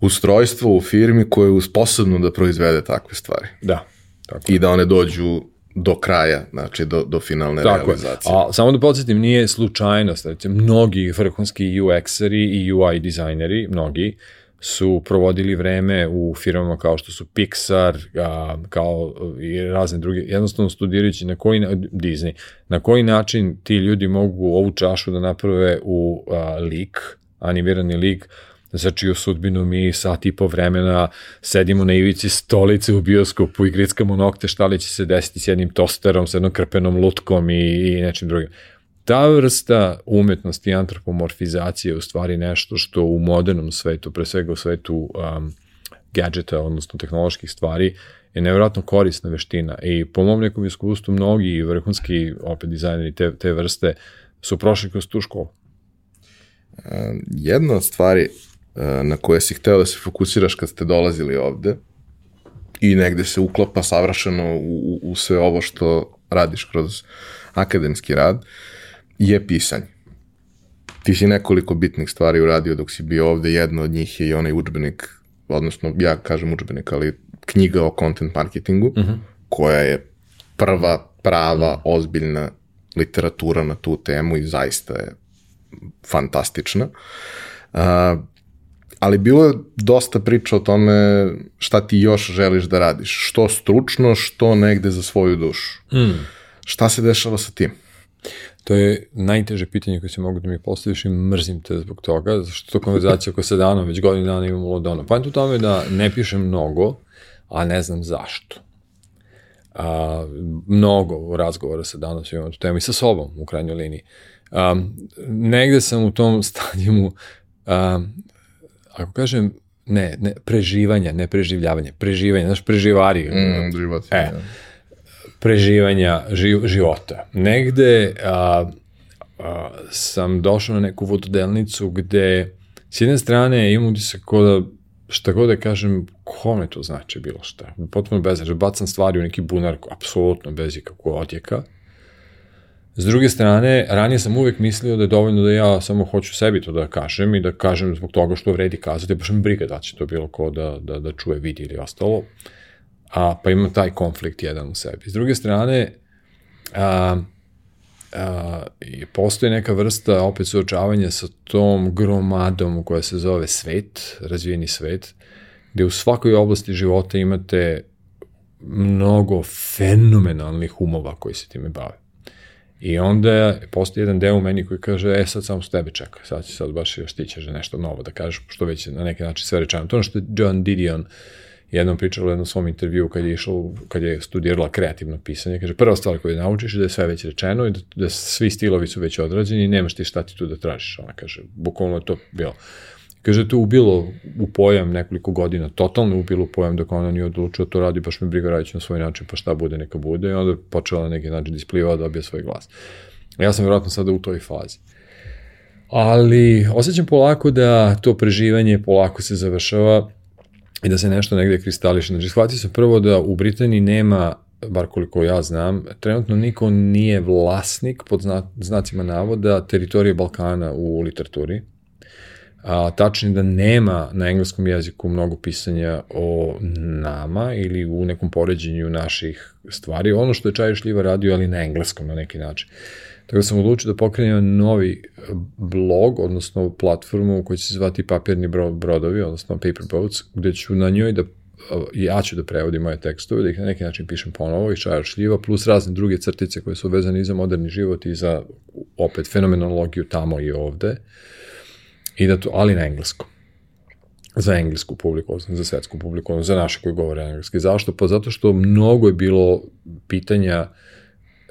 A: ustrojstvo u firmi koje je sposobno da proizvede takve stvari.
B: Da.
A: Tako I da one dođu do kraja, znači do, do finalne Tako realizacije.
B: A samo da podsjetim, nije slučajnost, znači mnogi vrhunski UX-eri i UI dizajneri, mnogi, su provodili vreme u firmama kao što su Pixar, a, kao i razne druge, jednostavno studirajući na koji, Disney, na koji način ti ljudi mogu ovu čašu da naprave u a, lik, animirani lik, za čiju sudbinu mi sat i po vremena sedimo na ivici stolice u bioskopu i grickamo nokte šta li će se desiti s jednim tosterom, s jednom krpenom lutkom i, i nečim drugim. Ta vrsta umetnosti i antropomorfizacije je u stvari nešto što u modernom svetu, pre svega u svetu um, gadgeta, odnosno tehnoloških stvari, je nevjerojatno korisna veština i po mom nekom iskustvu mnogi vrhunski opet dizajneri te, te vrste su prošli kroz tu školu.
A: Jedna od stvari na koje si hteo da se fokusiraš kad ste dolazili ovde i negde se uklapa savršeno u, u sve ovo što radiš kroz akademski rad, je pisanje. Ti si nekoliko bitnih stvari uradio dok si bio ovde, jedna od njih je i onaj učbenik, odnosno ja kažem učbenik, ali knjiga o content marketingu, uh mhm. -huh. koja je prva, prava, ozbiljna literatura na tu temu i zaista je fantastična. Uh, ali bilo je dosta priča o tome šta ti još želiš da radiš. Što stručno, što negde za svoju dušu. Mm. Šta se dešava sa tim?
B: To je najteže pitanje koje se mogu da mi postaviš i mrzim te zbog toga, zašto to konverzacija koja se dana, već godinu dana imamo lodono. Pa u tome da ne pišem mnogo, a ne znam zašto. A, mnogo razgovora sa danas imam tu temu i sa sobom u krajnjoj liniji. Um, negde sam u tom stadijumu um, ako kažem, ne, ne, preživanja, ne preživljavanje, preživanje, znaš, preživari.
A: Mm, život.
B: E, ja. preživanja ži, života. Negde a, a, sam došao na neku vododelnicu gde s jedne strane imam utisak kao da šta god da kažem, kome to znači bilo šta. Potpuno bez, bacam stvari u neki bunar, apsolutno bez ikakvog odjeka. S druge strane, ranije sam uvek mislio da je dovoljno da ja samo hoću sebi to da kažem i da kažem zbog toga što vredi kazati, baš mi briga da će to bilo ko da, da, da čuje, vidi ili ostalo. A, pa imam taj konflikt jedan u sebi. S druge strane, a, a, postoji neka vrsta opet suočavanja sa tom gromadom koja se zove svet, razvijeni svet, gde u svakoj oblasti života imate mnogo fenomenalnih umova koji se time bave. I onda postoji jedan deo u meni koji kaže, e sad samo s tebe čeka, sad će sad baš još ti ćeš nešto novo da kažeš, što već na neki način sve rečeno. To je ono što je John Didion jednom pričao u jednom svom intervju kad je išao, kad je studirala kreativno pisanje, kaže, prva stvar koju naučiš je da je sve već rečeno i da, da svi stilovi su već odrađeni i nemaš ti šta ti tu da tražiš. Ona kaže, bukvalno je to bilo. Kaže, to ubilo u pojam nekoliko godina, totalno ubilo u pojam dok ona nije odlučila to radi, baš me briga radići na svoj način, pa šta bude, neka bude, i onda počela na neki način da ispliva, dobija svoj glas. Ja sam vjerojatno sada u toj fazi. Ali osjećam polako da to preživanje polako se završava i da se nešto negde kristališe. Znači, shvatio sam prvo da u Britaniji nema bar koliko ja znam, trenutno niko nije vlasnik, pod znacima navoda, teritorije Balkana u literaturi. A, tačno da nema na engleskom jeziku mnogo pisanja o nama ili u nekom poređenju naših stvari. Ono što je Čaja Šljiva radio, ali na engleskom na neki način. Tako da sam odlučio da pokrenem novi blog, odnosno platformu koji će se zvati Papirni brodovi, odnosno Paper Boats, gde ću na njoj da ja ću da prevodim moje tekstove, da ih na neki način pišem ponovo, i čaja šljiva, plus razne druge crtice koje su vezane i za moderni život i za opet fenomenologiju tamo i ovde, i da to, ali na engleskom za englesku publiku, za svetsku publiku, za naše koji govore engleski. Zašto? Pa zato što mnogo je bilo pitanja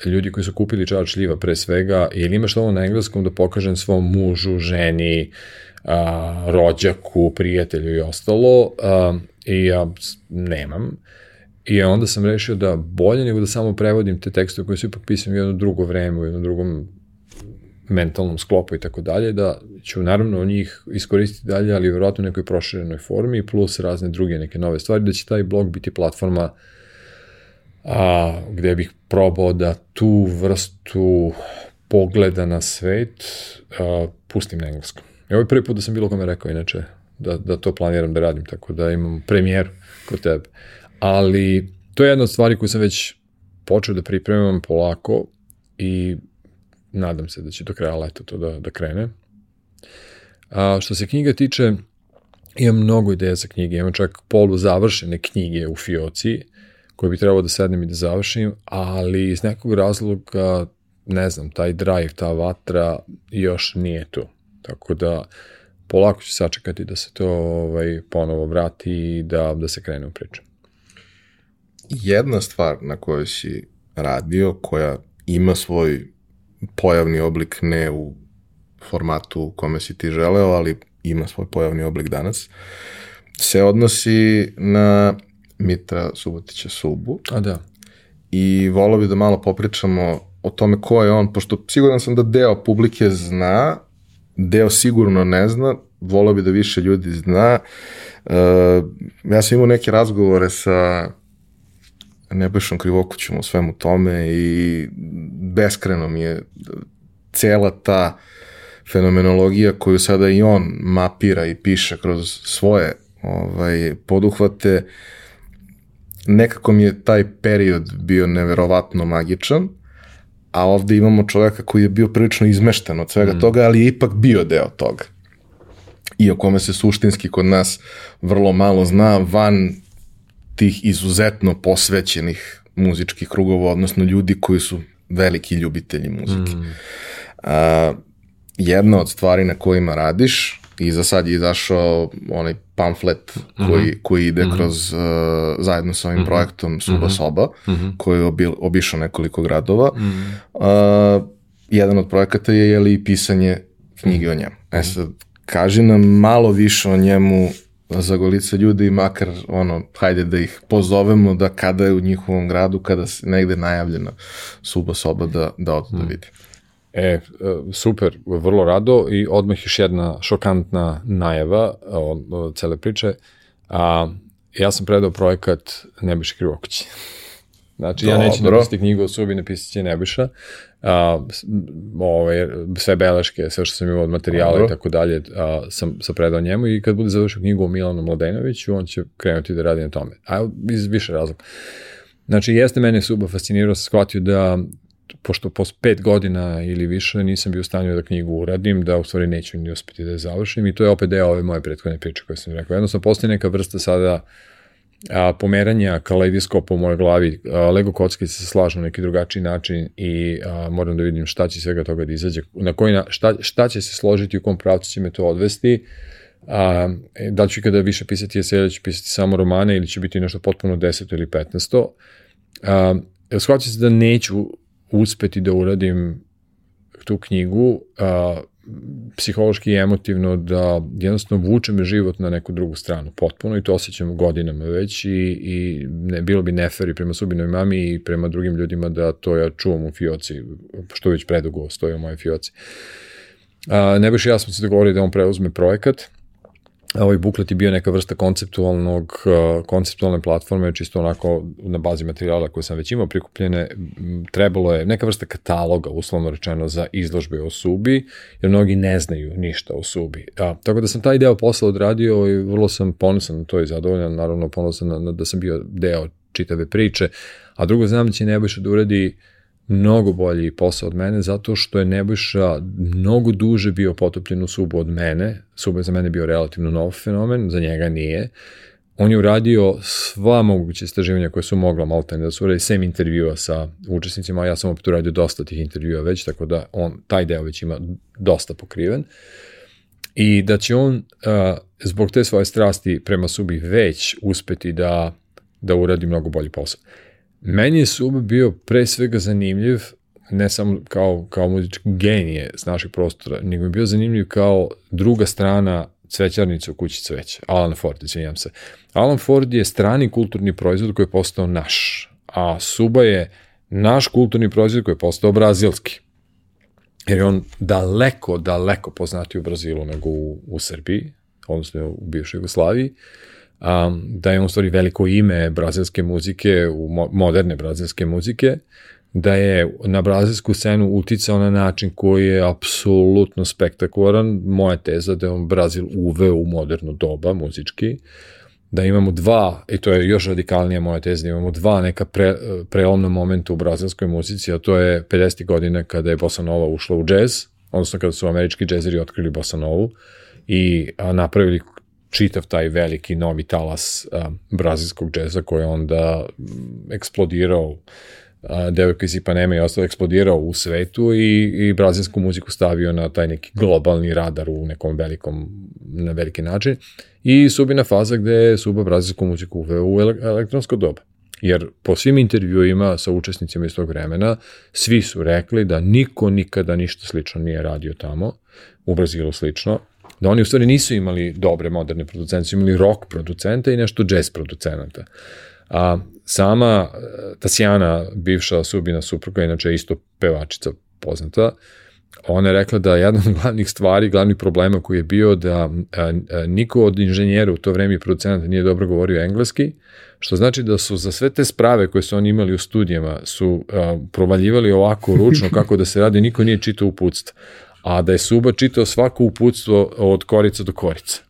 B: ljudi koji su kupili čaja šljiva pre svega, ili imaš ovo na engleskom da pokažem svom mužu, ženi, a, rođaku, prijatelju i ostalo, a, i ja nemam. I onda sam rešio da bolje nego da samo prevodim te tekstove koje su ipak pisam u jedno drugo vreme, u jednom drugom mentalnom sklopu i tako dalje, da ću naravno njih iskoristiti dalje, ali vjerojatno u nekoj proširenoj formi, plus razne druge neke nove stvari, da će taj blog biti platforma a, gde bih probao da tu vrstu pogleda na svet a, pustim na engleskom. I ovo je prvi put da sam bilo kome rekao, inače, da, da to planiram da radim, tako da imam premijeru kod tebe. Ali to je jedna od stvari koju sam već počeo da pripremam polako i nadam se da će do kraja leta to da, da krene. A, što se knjiga tiče, imam mnogo ideja za knjige, imam čak polu završene knjige u Fioci, koje bi trebalo da sednem i da završim, ali iz nekog razloga, ne znam, taj drive, ta vatra još nije tu. Tako da, polako ću sačekati da se to ovaj, ponovo vrati i da, da se krene u priču.
A: Jedna stvar na kojoj si radio, koja ima svoj pojavni oblik ne u formatu u kome si ti želeo, ali ima svoj pojavni oblik danas, se odnosi na Mitra Subotića Subu.
B: A da.
A: I volao bi da malo popričamo o tome ko je on, pošto siguran sam da deo publike zna, deo sigurno ne zna, volao bi da više ljudi zna. Uh, ja sam imao neke razgovore sa Nebojšom Krivokućem o svemu tome i beskreno mi je cela ta fenomenologija koju sada i on mapira i piše kroz svoje ovaj, poduhvate, nekako mi je taj period bio neverovatno magičan, a ovde imamo čoveka koji je bio prilično izmešten od svega mm. toga, ali je ipak bio deo toga. I o kome se suštinski kod nas vrlo malo zna van tih izuzetno posvećenih muzičkih krugova, odnosno ljudi koji su veliki ljubitelji muzike. Mm. A, jedna od stvari na kojima radiš, i za sad je izašao onaj pamflet koji, mm -hmm. koji ide mm -hmm. kroz, uh, zajedno sa ovim mm -hmm. projektom Suba mhm. Soba, mm -hmm. koji je obi, obišao nekoliko gradova. Mm -hmm. uh, jedan od projekata je, je li pisanje knjige o njemu. E sad, kaži nam malo više o njemu za golice ljudi, makar ono, hajde da ih pozovemo da kada je u njihovom gradu, kada se negde najavljena Suba Soba da, da od da vidi.
B: E, e, super, vrlo rado i odmah još jedna šokantna najava o, cele priče. A, ja sam predao projekat Nebiša Krivokući. Znači, Dobro. ja neću napisati knjigu o subi, napisat će Nebiša. A, ove, sve beleške, sve što sam imao od materijala i tako dalje, a, sam, sam predao njemu i kad bude završio knjigu o Milanu Mladenoviću, on će krenuti da radi na tome. A iz više razloga. Znači, jeste mene suba fascinirao, sam shvatio da pošto pos pet godina ili više nisam bio u stanju da knjigu uradim, da u stvari neću ni uspeti da je završim i to je opet deo ove moje prethodne priče koje sam rekao. Jednostavno postoji neka vrsta sada a, pomeranja kaleidoskopa u mojoj glavi, a, Lego kockice se slažu na neki drugačiji način i a, moram da vidim šta će svega toga da izađe, na koji na, šta, šta će se složiti, u kom pravcu će me to odvesti, a, da li ću kada više pisati eseje, da ću pisati samo romane ili će biti nešto potpuno deseto ili petnesto. A, shvaća se da neću uspeti da uradim tu knjigu, a, psihološki i emotivno da jednostavno vuče me život na neku drugu stranu potpuno i to osjećam godinama već i, i ne, bilo bi neferi prema subinoj mami i prema drugim ljudima da to ja čuvam u fioci, što već predugo stoji u mojoj fioci. A, i ja smo se dogovorili da on preuzme projekat, ovaj buklet je bio neka vrsta konceptualnog, konceptualne platforme, čisto onako na bazi materijala koje sam već imao prikupljene, trebalo je neka vrsta kataloga, uslovno rečeno, za izložbe o Subi, jer mnogi ne znaju ništa o Subi. A, tako da sam taj deo posla odradio i vrlo sam ponosan na to i zadovoljan, naravno ponosan na, na, da sam bio deo čitave priče, a drugo znam da će Nebojša da uradi uh, mnogo bolji posao od mene zato što je Nebojša mnogo duže bio potopljen u Subu od mene. Suba je za mene bio relativno nov fenomen, za njega nije. On je uradio sva moguće istraživanja koje su mogla malo da su uradi, sem intervjua sa učesnicima, ja sam opet uradio dosta tih intervjua već, tako da on taj deo već ima dosta pokriven. I da će on uh, zbog te svoje strasti prema Subi već uspeti da, da uradi mnogo bolji posao. Meni je Sub bio pre svega zanimljiv, ne samo kao, kao muzički genije s naših prostora, nego je bio zanimljiv kao druga strana cvećarnice u kući cveća. Alan Ford, izvinjam se. Alan Ford je strani kulturni proizvod koji je postao naš, a Suba je naš kulturni proizvod koji je postao brazilski. Jer je on daleko, daleko poznati u Brazilu nego u, u Srbiji, odnosno u bivšoj Jugoslaviji. Uh, um, da je on stvari veliko ime brazilske muzike, u mo moderne brazilske muzike, da je na brazilsku scenu uticao na način koji je apsolutno spektakularan. Moja teza da je on Brazil uveo u moderno doba muzički, da imamo dva, i to je još radikalnija moja teza, da imamo dva neka pre, prelomna momenta u brazilskoj muzici, a to je 50. godine kada je Bossa Nova ušla u džez, odnosno kada su američki džezeri otkrili Bossa Novu i napravili čitav taj veliki novi talas a, brazilskog džeza koji je onda eksplodirao a, devojka iz Ipanema i ostalo eksplodirao u svetu i, i brazilsku muziku stavio na taj neki globalni radar u nekom velikom, na veliki način. I subina faza gde je Suba brazilsku muziku uveo u elektronsko doba. Jer po svim intervjuima sa učesnicima iz tog vremena, svi su rekli da niko nikada ništa slično nije radio tamo, u Brazilu slično, da oni u stvari nisu imali dobre moderne producente, su imali rock producente i nešto jazz producenta. A sama e, Tasjana, bivša Subina supruga, inače isto pevačica poznata, ona je rekla da jedna od glavnih stvari, glavnih problema koji je bio da a, a, niko od inženjera u to vreme i producenta nije dobro govorio engleski, što znači da su za sve te sprave koje su oni imali u studijama su a, provaljivali ovako ručno kako da se radi, niko nije čitao uputstva a da je Suba čitao svako uputstvo od korica do korica.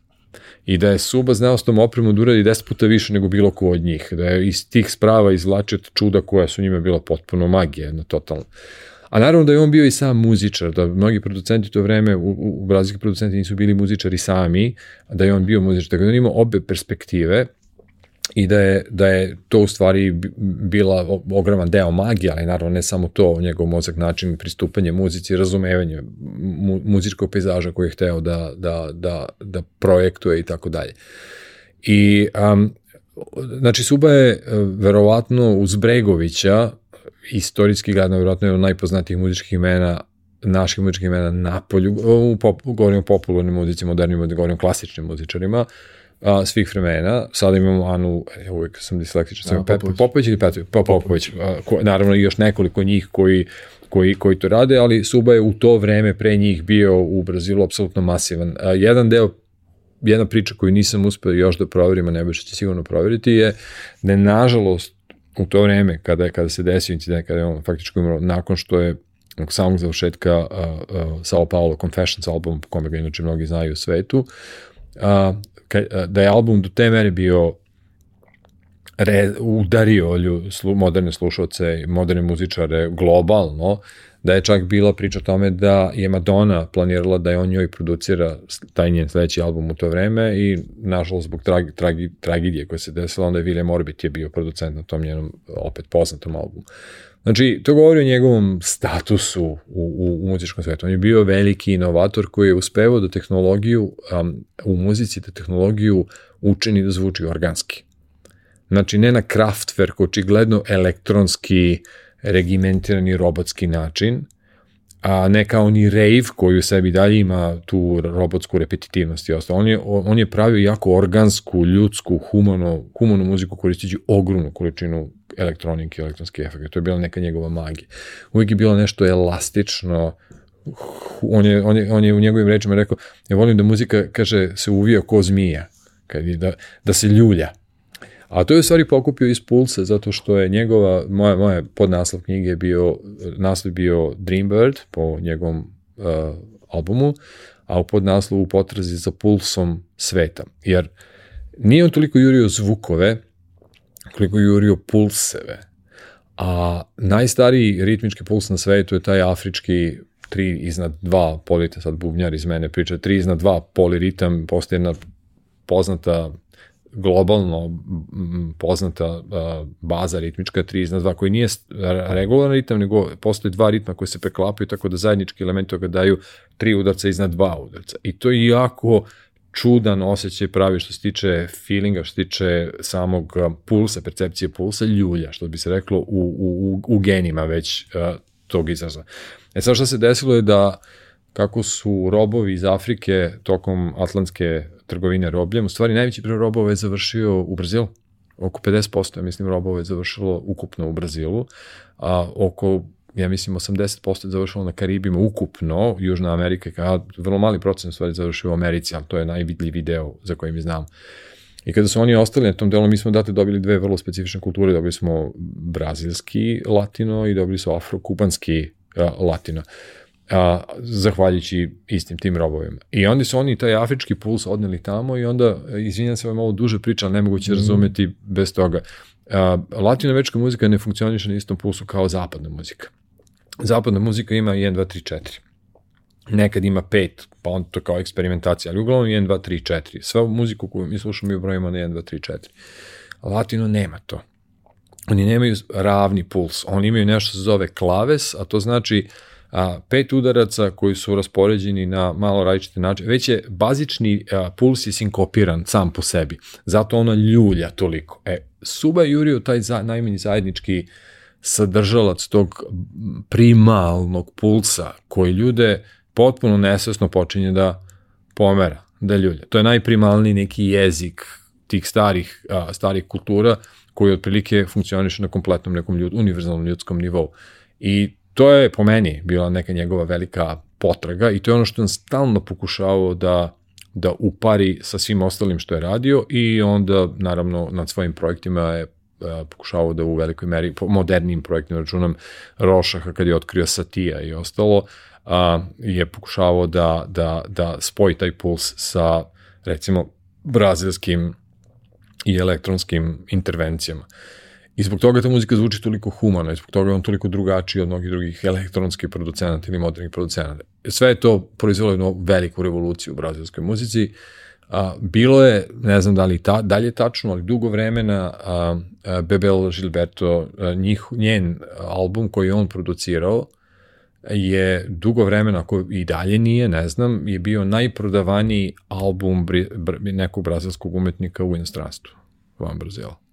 B: I da je Suba znao s tom opremom da uradi 10 puta više nego bilo ko od njih. Da je iz tih sprava izvlačio čuda koja su njima bila potpuno magija, jedna totalna. A naravno da je on bio i sam muzičar, da mnogi producenti to vreme, u, u, u brazilski producenti nisu bili muzičari sami, da je on bio muzičar, tako da on imao obe perspektive i da je, da je to u stvari bila ogroman deo magije, ali naravno ne samo to, njegov mozak način pristupanje muzici, razumevanje mu, muzičkog pejzaža koji je hteo da, da, da, da projektuje i tako dalje. I um, znači Suba je e, verovatno uz Bregovića, istorijski gledano verovatno je od najpoznatijih muzičkih imena naših muzičkih imena na polju, u pop, govorim o popularnim muzici, modernim, govorim o klasičnim muzičarima, a, svih vremena. Sada imamo Anu, ja uvijek sam dislektičan, sam Popović. Popović ili Petrović? Pa, Popović. A, ko, naravno i još nekoliko njih koji koji, koji to rade, ali Suba je u to vreme pre njih bio u Brazilu apsolutno masivan. A, jedan deo jedna priča koju nisam uspeo još da proverim, a ne će sigurno proveriti, je da je nažalost u to vreme kada, kada se desio incident, kada je on faktički umro, nakon što je samog završetka uh, uh, Sao Paulo Confessions album, po kome ga inače mnogi znaju u svetu, uh, da je album do te mere bio re, udario lju, slu, moderne slušalce, moderne muzičare globalno, da je čak bila priča o tome da je Madonna planirala da je on njoj producira taj njen sledeći album u to vreme i nažalost zbog tragi, tragi, tragedije koja se desila, onda je William Orbit je bio producent na tom njenom opet poznatom albumu. Znači, to govori o njegovom statusu u, u, u muzičkom svetu. On je bio veliki inovator koji je uspevao da tehnologiju um, u muzici, da tehnologiju učini da zvuči organski. Znači, ne na Kraftwerk, očigledno elektronski, regimentirani robotski način, a ne kao ni rave koji u sebi dalje ima tu robotsku repetitivnost i ostalo. On je, on je pravio jako organsku, ljudsku, humano, humanu muziku koristeći ogromnu količinu elektronike elektronske efekte. To je bila neka njegova magija. Uvijek je bilo nešto elastično, on je, on je, on je u njegovim rečima rekao, ja volim da muzika, kaže, se uvija ko zmija, kad je da, da se ljulja. A to je u stvari pokupio iz Pulsa, zato što je njegova, moja, moja podnaslov knjige je bio, naslov bio Dreambird po njegovom uh, albumu, a u podnaslovu potrazi za pulsom sveta. Jer nije on toliko jurio zvukove, koliko jurio pulseve. A najstariji ritmički puls na svetu je taj afrički tri iznad dva polita, sad bubnjar iz mene priča, tri iznad dva poliritam, postoje jedna poznata globalno poznata baza ritmička 3 iznad 2 koji nije regularan ritam, nego postoje dva ritma koji se preklapaju tako da zajednički elementi toga daju tri udarca iznad dva udarca. I to je jako čudan osjećaj pravi što se tiče feelinga, što se tiče samog pulsa, percepcije pulsa, ljulja, što bi se reklo u, u, u genima već uh, tog izraza. E sad što se desilo je da kako su robovi iz Afrike tokom atlantske trgovine robljem, u stvari najveći broj robova je završio u Brazilu. Oko 50% ja mislim robova je završilo ukupno u Brazilu, a oko ja mislim 80% je završilo na Karibima ukupno, Južna Amerika, a vrlo mali procent stvari završio u Americi, ali to je najvidljiviji deo za koji mi znam. I kada su oni ostali na tom delu, mi smo date dobili dve vrlo specifične kulture, dobili smo brazilski latino i dobili smo afrokubanski latino a, zahvaljujući istim tim robovima. I onda su oni taj afrički puls odneli tamo i onda, izvinjam se, ovo je malo duže priča, ali nemoguće mm. razumeti bez toga. Latinoamerička muzika ne funkcioniše na istom pulsu kao zapadna muzika. Zapadna muzika ima 1, 2, 3, 4. Nekad ima 5, pa on to kao eksperimentacija, ali uglavnom 1, 2, 3, 4. Sva muziku koju mi slušamo mi brojimo na 1, 2, 3, 4. Latino nema to. Oni nemaju ravni puls, oni imaju nešto se zove klaves, a to znači a, pet udaraca koji su raspoređeni na malo različite načine. Već je bazični a, puls je sinkopiran sam po sebi. Zato ona ljulja toliko. E, Suba je jurio taj za, najmanji zajednički sadržalac tog primalnog pulsa koji ljude potpuno nesvesno počinje da pomera, da ljulja. To je najprimalniji neki jezik tih starih, a, starih kultura koji otprilike funkcioniše na kompletnom nekom ljud, univerzalnom ljudskom nivou. I to je po meni bila neka njegova velika potraga i to je ono što on stalno pokušavao da da upari sa svim ostalim što je radio i onda naravno nad svojim projektima je pokušavao da u velikoj meri, po modernim projektima računam Rošaha kad je otkrio Satija i ostalo, a, je pokušavao da, da, da spoji taj puls sa recimo brazilskim i elektronskim intervencijama. Uh, I zbog toga ta muzika zvuči toliko humano i zbog toga je on toliko drugačiji od mnogih drugih elektronskih producenata ili modernih producenata. Sve je to proizvelo jednu veliku revoluciju u brazilskoj muzici. A, bilo je, ne znam da li ta, dalje tačno, ali dugo vremena a, a, Bebel Gilberto, a, njih, njen album koji je on producirao, je dugo vremena, ako i dalje nije, ne znam, je bio najprodavaniji album bri, br, nekog brazilskog umetnika u inostranstvu, van Brazila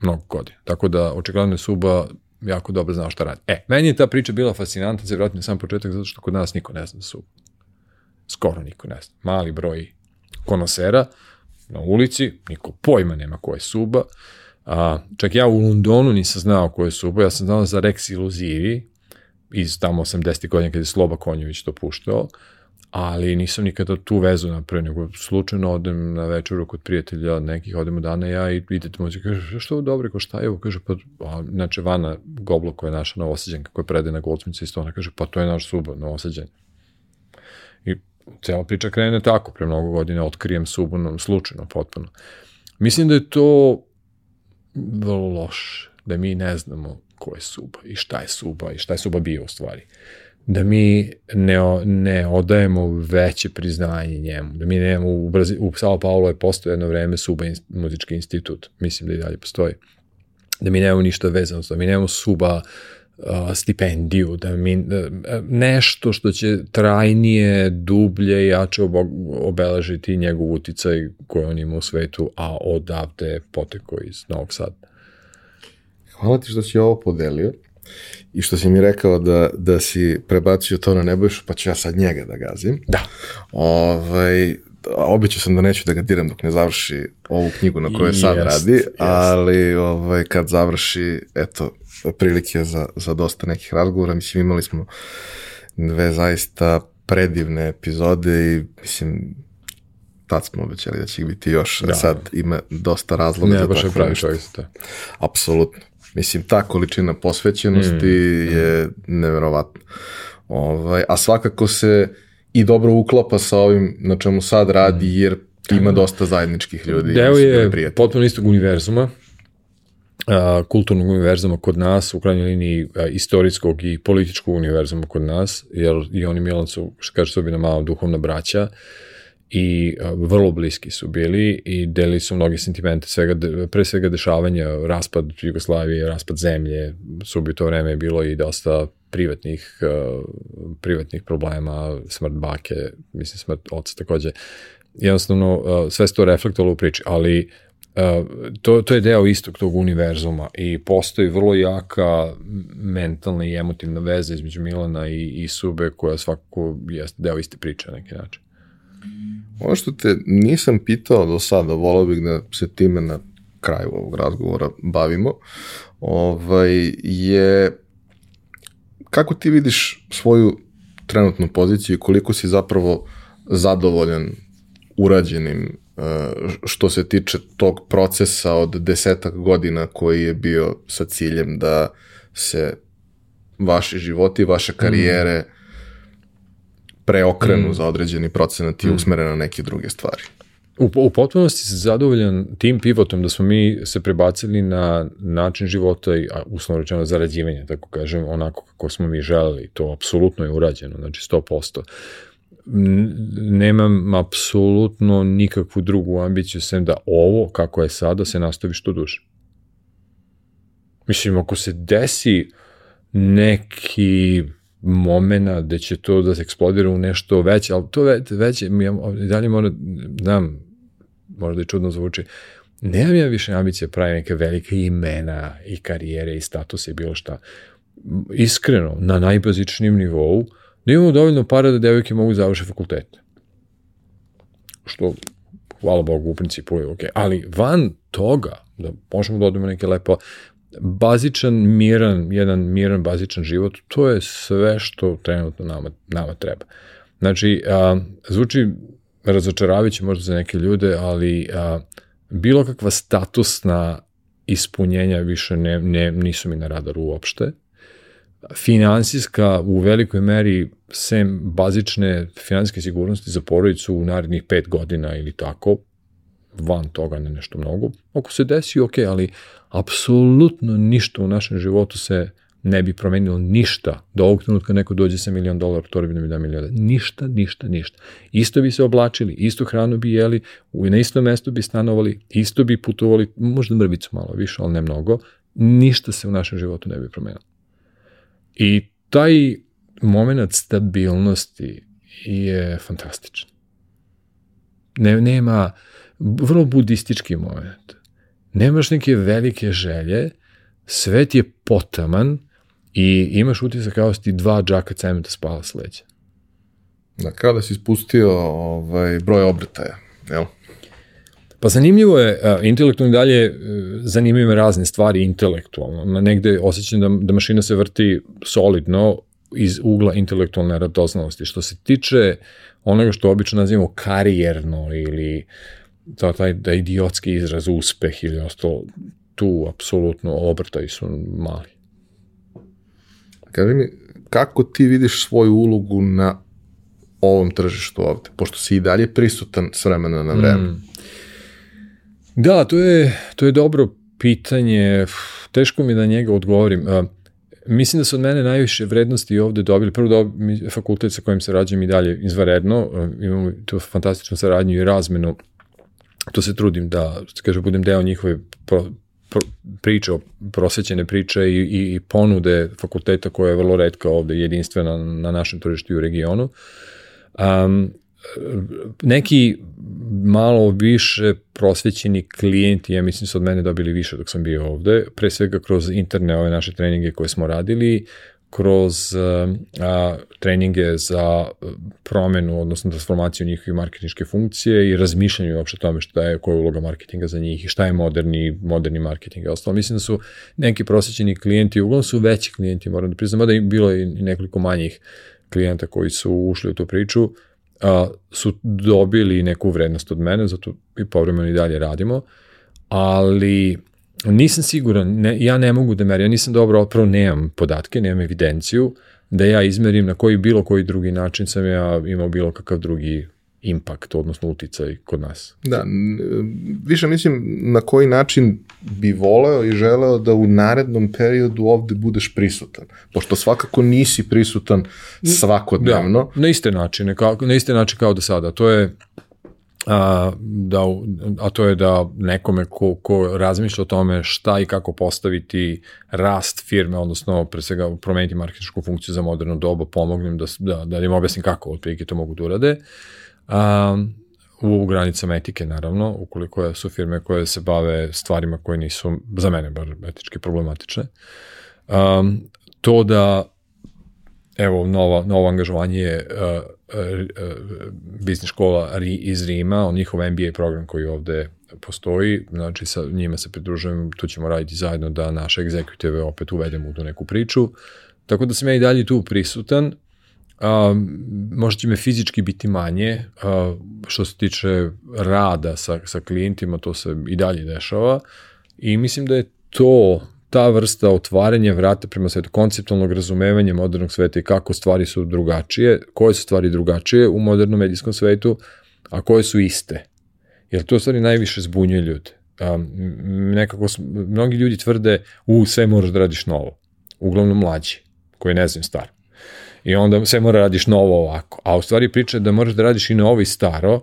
B: mnogo godina. Tako da, očigledno je Suba jako dobro znao šta radi. E, meni je ta priča bila fascinantna, se vratim na sam početak, zato što kod nas niko ne zna za Subu. Skoro niko ne zna. Mali broj konosera na ulici, niko pojma nema ko je Suba. A, čak ja u Londonu nisam znao ko je Suba, ja sam znao za Rex Iluzivi, iz tamo 80. godina kada je Sloba Konjević to puštao, ali nisam nikada tu vezu napravio, nego slučajno odem na večeru kod prijatelja nekih, odemo dana ja i idete muzika, kaže, što je dobro, ko šta je ovo, kaže, pa, a, znači, Vana Goblo koja je naša novosađenka, koja prede na Goldsmica isto, ona kaže, pa to je naš suba, novosađen. I cela priča krene tako, pre mnogo godina otkrijem subu, slučajno, potpuno. Mislim da je to vrlo loše, da mi ne znamo ko je suba i šta je suba i šta je suba bio u stvari. Uh, da mi ne, ne odajemo veće priznanje njemu, da mi nemamo u, Brazi, u Sao Paulo je postoje jedno vreme Suba in, muzički institut, mislim da i dalje postoji, da mi nemamo ništa vezano, da mi nemamo Suba uh, stipendiju, da mi da, nešto što će trajnije, dublje i jače obeležiti njegov uticaj koji on ima u svetu, a odavde poteko iz Novog Sada.
A: Hvala ti što si ovo podelio I što si mi rekao da, da si prebacio to na Nebojšu, pa ću ja sad njega da gazim.
B: Da.
A: Ovaj, običao sam da neću da ga diram dok ne završi ovu knjigu na kojoj sad
B: Jest,
A: radi,
B: jest.
A: ali ovaj, kad završi, eto, prilike za, za dosta nekih razgovora. Mislim, imali smo dve zaista predivne epizode i mislim, tad smo obećali da će ih biti još,
B: Da.
A: sad ima dosta razloga
B: Ne,
A: za
B: baš je pravi čovjek to.
A: Apsolutno. Mislim, ta količina posvećenosti je neverovatna. Ovaj, a svakako se i dobro uklapa sa ovim na čemu sad radi, jer ima dosta zajedničkih ljudi.
B: Deo
A: da
B: je
A: prijatelji.
B: potpuno istog univerzuma, a, kulturnog univerzuma kod nas, u krajnjoj liniji a, istorijskog i političkog univerzuma kod nas, jer i oni Milan su, što kaže Sobina, malo duhovna braća i vrlo bliski su bili i delili su mnoge sentimente, svega, pre svega dešavanja, raspad Jugoslavije, raspad zemlje, su bi to vreme bilo i dosta privatnih, privatnih problema, smrt bake, mislim smrt oca takođe, jednostavno sve se to reflektovalo u priči, ali to, to je deo istog tog univerzuma i postoji vrlo jaka mentalna i emotivna veza između Milana i, i Sube koja svakako jeste deo iste priče na neki način.
A: Ono što te nisam pitao do sada, volao bih da se time na kraju ovog razgovora bavimo, ovaj, je kako ti vidiš svoju trenutnu poziciju i koliko si zapravo zadovoljan urađenim eh, što se tiče tog procesa od desetak godina koji je bio sa ciljem da se vaši životi, vaše karijere preokrenu za određeni procenat i usmere na neke druge stvari.
B: U, u potpunosti sam zadovoljan tim pivotom da smo mi se prebacili na način života i uslovno rečeno zarađivanje, tako kažem, onako kako smo mi želeli. To apsolutno je urađeno, znači 100%. N- Nemam apsolutno nikakvu drugu ambiciju sem da ovo, kako je sada, se nastavi što duže. Mislim, ako se desi neki momena gde će to da se eksplodira u nešto veće, ali to već, veće, mi ja, dalje mora, znam, možda i čudno zvuči, nemam ja više ambicije da pravim neke velike imena i karijere i statuse i bilo šta. Iskreno, na najbazičnijem nivou, da imamo dovoljno para da devojke mogu završiti fakultete. Što, hvala Bogu, u principu je okej. Ali van toga, da možemo da odemo neke lepo, bazičan, miran, jedan miran, bazičan život, to je sve što trenutno nama, nama treba. Znači, a, zvuči razočaravajuće možda za neke ljude, ali a, bilo kakva statusna ispunjenja više ne, ne, nisu mi na radaru uopšte. Finansijska u velikoj meri sem bazične finansijske sigurnosti za porodicu u narednih pet godina ili tako, van toga ne nešto mnogo. Ako se desi, ok, ali apsolutno ništa u našem životu se ne bi promenilo ništa. Do ovog trenutka neko dođe sa milion dolara, bi da mi da milion dolara. Ništa, ništa, ništa. Isto bi se oblačili, istu hranu bi jeli, u, na istom mestu bi stanovali, isto bi putovali, možda mrvicu malo više, ali ne mnogo. Ništa se u našem životu ne bi promenilo. I taj moment stabilnosti je fantastičan. Ne, nema, vrlo budistički moment. Nemaš neke velike želje, svet je potaman i imaš utisak kao da si ti dva džaka cementa spala s leđa.
A: Da, kao da si spustio ovaj, broj obrtaja, jel?
B: Pa zanimljivo je, intelektualno dalje, e, zanimljivo me razne stvari intelektualno. Na negde osjećam da, da mašina se vrti solidno iz ugla intelektualne radoznalosti. Što se tiče onoga što obično nazivamo karijerno ili ta, taj da idiotski izraz uspeh ili ostalo, tu apsolutno obrtaji su mali.
A: Kaži mi, kako ti vidiš svoju ulogu na ovom tržištu ovde, pošto si i dalje prisutan s vremena na vreme. Mm.
B: Da, to je, to je dobro pitanje, teško mi da njega odgovorim. A, mislim da su od mene najviše vrednosti ovde dobili. Prvo da fakultet sa kojim se rađujem i dalje izvaredno, imamo tu fantastičnu saradnju i razmenu, to se trudim da, kaže, budem deo njihove pro, pro, priče, prosvećene priče i, i, i ponude fakulteta koja je vrlo redka ovde, jedinstvena na našem tržištu i u regionu. Um, neki malo više prosvećeni klijenti, ja mislim su od mene dobili više dok sam bio ovde, pre svega kroz interne ove naše treninge koje smo radili, kroz a, treninge za promenu, odnosno transformaciju njihove marketinške funkcije i razmišljanje uopšte tome šta je, koja je uloga marketinga za njih i šta je moderni, moderni marketing i ostalo. Mislim da su neki prosjećeni klijenti, uglavnom su veći klijenti, moram da priznam, da je bilo i nekoliko manjih klijenta koji su ušli u tu priču, a, su dobili neku vrednost od mene, zato i povremeno i dalje radimo, ali nisam siguran, ne, ja ne mogu da merim, ja nisam dobro, prvo nemam podatke, nemam evidenciju, da ja izmerim na koji bilo koji drugi način sam ja imao bilo kakav drugi impakt, odnosno uticaj kod nas.
A: Da, više mislim na koji način bi voleo i želeo da u narednom periodu ovde budeš prisutan, pošto svakako nisi prisutan svakodnevno.
B: Da, na iste načine, kao, na iste načine kao do sada. To je a, da, a to je da nekome ko, ko razmišlja o tome šta i kako postaviti rast firme, odnosno pre svega promeniti marketičku funkciju za moderno dobu, pomognem da, da, da im objasnim kako otprilike to mogu da urade. A, u granicama etike, naravno, ukoliko su firme koje se bave stvarima koje nisu, za mene bar, etički problematične. Um, to da, evo, novo, novo angažovanje je biznis škola iz Rima, on njihov MBA program koji ovde postoji, znači sa njima se pridružujem, tu ćemo raditi zajedno da naše egzekutive opet uvedemo u tu neku priču. Tako da sam ja i dalje tu prisutan, a, možda će me fizički biti manje, a, što se tiče rada sa, sa klijentima, to se i dalje dešava i mislim da je to ta vrsta otvaranja vrata prema svetu, konceptualnog razumevanja modernog sveta i kako stvari su drugačije, koje su stvari drugačije u modernom medijskom svetu, a koje su iste. Jer to stvari najviše zbunjuje ljude. Um, nekako, mnogi ljudi tvrde, u, sve moraš da radiš novo. Uglavnom mlađi, koji ne znam star. I onda sve mora da radiš novo ovako. A u stvari priča je da moraš da radiš i novo i staro,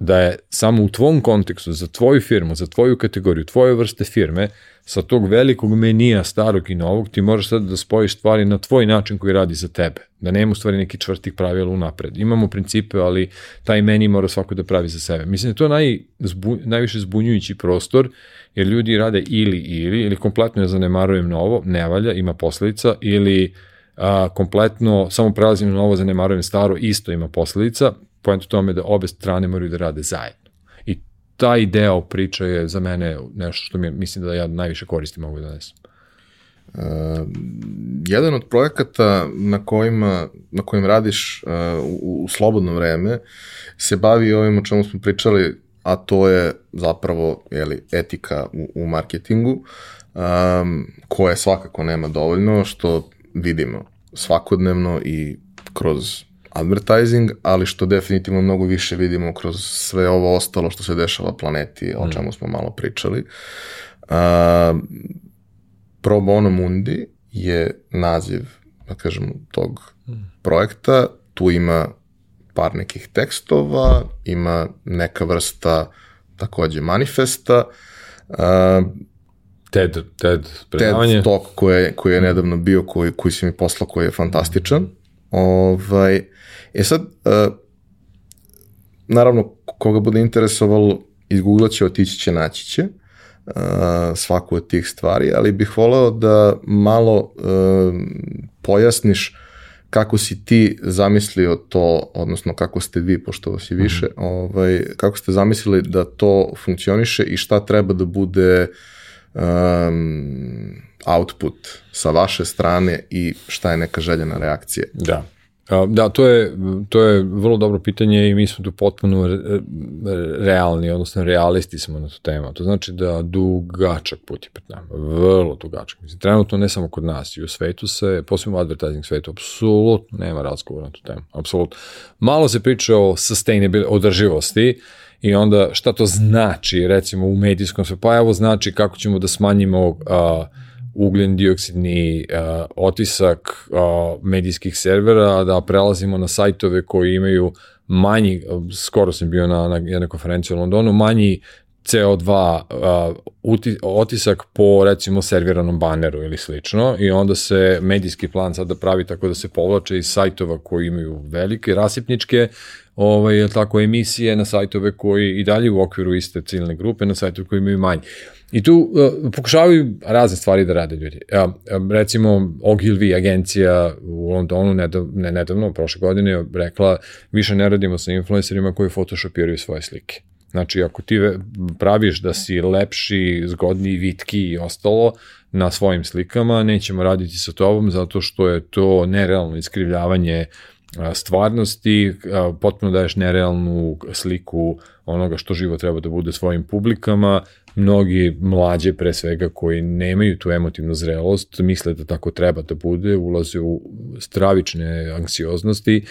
B: da je samo u tvom kontekstu, za tvoju firmu, za tvoju kategoriju, tvoje vrste firme, sa tog velikog menija starog i novog, ti možeš sad da spojiš stvari na tvoj način koji radi za tebe. Da nema u stvari neki čvrtih pravila unapred. Imamo principe, ali taj meni mora svako da pravi za sebe. Mislim da to naj, zbu, najviše zbunjujući prostor, jer ljudi rade ili ili, ili kompletno ja zanemarujem novo, ne valja, ima posledica, ili a, kompletno samo prelazim na novo, zanemarujem staro, isto ima posledica. Point u tome da obe strane moraju da rade zajedno taj deo priče je za mene nešto što mi mislim da ja najviše koristim mogu da nesem.
A: Uh, jedan od projekata na kojima na kojim radiš uh, u, u slobodno vreme se bavi ovim o čemu smo pričali, a to je zapravo jeli, etika u, u marketingu, um, koje svakako nema dovoljno, što vidimo svakodnevno i kroz advertising, ali što definitivno mnogo više vidimo kroz sve ovo ostalo što se dešava planeti, o mm. čemu smo malo pričali. Uh, Pro Bono Mundi je naziv, da kažem, tog mm. projekta. Tu ima par nekih tekstova, ima neka vrsta takođe manifesta. Uh,
B: TED, TED predavanje.
A: TED Talk koji je, koji je nedavno bio, koji, koji si mi poslao, koji je fantastičan. Ovaj, E sad, uh, naravno, koga bude interesovalo, izgooglat će, otići će, naći će uh, svaku od tih stvari, ali bih voleo da malo uh, pojasniš kako si ti zamislio to, odnosno kako ste vi, pošto vas je više, mm -hmm. ovaj, kako ste zamislili da to funkcioniše i šta treba da bude um, output sa vaše strane i šta je neka željena reakcija.
B: Da. Da, to je, to je vrlo dobro pitanje i mi smo tu potpuno realni, odnosno realisti smo na tu temu. To znači da dugačak put je pred nama, vrlo dugačak. Mislim, trenutno ne samo kod nas, i u svetu se, posebno u advertising svetu, apsolutno nema razgovora na tu temu. Apsolutno. Malo se priča o sustainability, održivosti, i onda šta to znači, recimo u medijskom svetu, pa evo znači kako ćemo da smanjimo uh, ugljen dioksidni uh, otisak uh, medijskih servera, da prelazimo na sajtove koji imaju manji, skoro sam bio na, na jednoj konferenciji u Londonu, manji CO2 uh, uti, otisak po recimo serviranom baneru ili slično. I onda se medijski plan sada pravi tako da se povlače iz sajtova koji imaju velike rasipničke ovaj, tako, emisije na sajtove koji i dalje u okviru iste ciljne grupe, na sajtove koji imaju manje. I tu uh, pokušavaju razne stvari da rade ljudi. Ja, recimo, Ogilvy agencija u Londonu nedav, ne nedavno, prošle godine, rekla više ne radimo sa influencerima koji photoshopiraju svoje slike. Znači, ako ti praviš da si lepši, zgodniji, vitki i ostalo na svojim slikama, nećemo raditi sa tobom zato što je to nerealno iskrivljavanje stvarnosti, potpuno daješ nerealnu sliku onoga što živo treba da bude svojim publikama, mnogi mlađe pre svega koji nemaju tu emotivnu zrelost, misle da tako treba da bude, ulaze u stravične anksioznosti.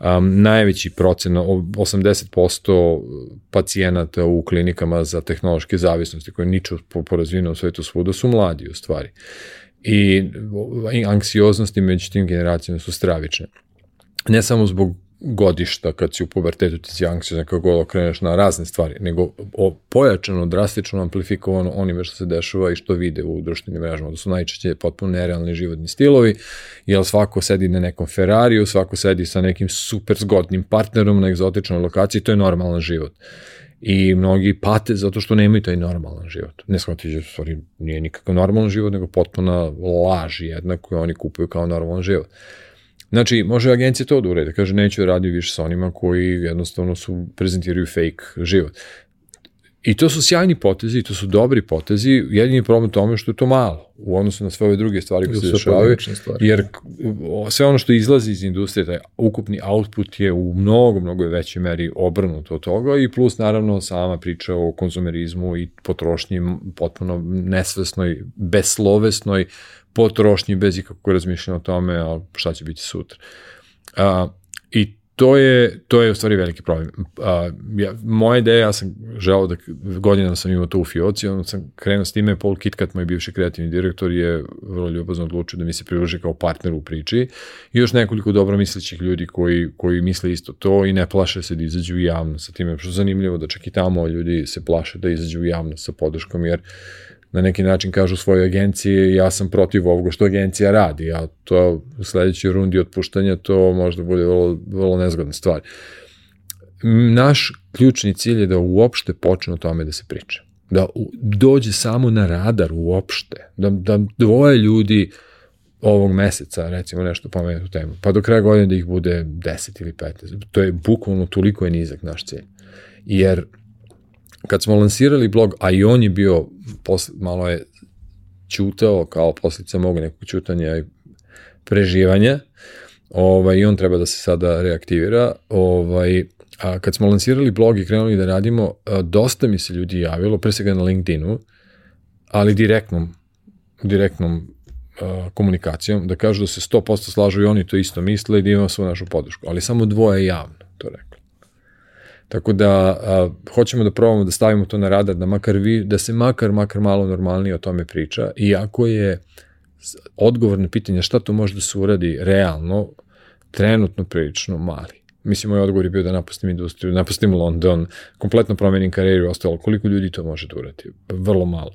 B: Um, najveći procen, 80% pacijenata u klinikama za tehnološke zavisnosti koje niču po, po razvijenom svetu svuda su mladi u stvari. I anksioznosti među tim generacijama su stravične. Ne samo zbog godišta kad si u pubertetu ti si anksiozan kako god okreneš na razne stvari, nego pojačano, drastično amplifikovano onime što se dešava i što vide u društvenim mrežama. To su najčešće potpuno nerealni životni stilovi, jer svako sedi na nekom Ferrariju, svako sedi sa nekim super zgodnim partnerom na egzotičnoj lokaciji, to je normalan život. I mnogi pate zato što nemaju taj normalan život. Ne shvatiti, u stvari nije nikakav normalan život, nego potpuna laž jedna koju oni kupuju kao normalan život. Znači, može agencija to da urede, kaže neću da radi više sa onima koji jednostavno su, prezentiraju fake život. I to su sjajni potezi, to su dobri potezi, jedini problem tome što je to malo u odnosu na sve ove druge stvari koje se dešavaju, jer sve ono što izlazi iz industrije, taj ukupni output je u mnogo, mnogo većoj meri obrnut od toga i plus naravno sama priča o konzumerizmu i potrošnji potpuno nesvesnoj, beslovesnoj, potrošnji bez ikakvog razmišljanja o tome, a šta će biti sutra. A, I to je, to je u stvari veliki problem. A, ja, moja ideja, ja sam želao da godinama sam imao to u Fioci, onda sam krenuo s time, Paul Kitkat, moj bivši kreativni direktor, je vrlo ljubazno odlučio da mi se priloži kao partner u priči i još nekoliko dobro mislećih ljudi koji, koji misle isto to i ne plaše se da izađu javno sa time, što je zanimljivo da čak i tamo ljudi se plaše da izađu javno sa podrškom, jer na neki način kažu svojoj agenciji ja sam protiv ovoga što agencija radi, a to u sledećoj rundi otpuštanja to možda bude vrlo, vrlo nezgodna stvar. Naš ključni cilj je da uopšte počne o tome da se priča. Da dođe samo na radar uopšte. Da, da dvoje ljudi ovog meseca, recimo nešto pomenu temu, pa do kraja godine da ih bude 10 ili 15. To je bukvalno toliko je nizak naš cilj. Jer kad smo lansirali blog, a i on je bio, posle, malo je čutao kao posljedica mogu nekog čutanja i preživanja, ovaj, i on treba da se sada reaktivira, ovaj, a kad smo lansirali blog i krenuli da radimo, dosta mi se ljudi javilo, pre svega na LinkedInu, ali direktnom, direktnom komunikacijom, da kažu da se 100% slažu i oni to isto misle i da imamo svu našu podršku, ali samo dvoje javno to rekli. Tako da a, hoćemo da probamo da stavimo to na radar, da, makar vi, da se makar, makar malo normalnije o tome priča, iako je odgovor na pitanje šta to može da se uradi realno, trenutno prilično mali. Mislim, moj odgovor je bio da napustim industriju, napustim London, kompletno promenim karijeru i ostalo. Koliko ljudi to može da uradi? Vrlo malo.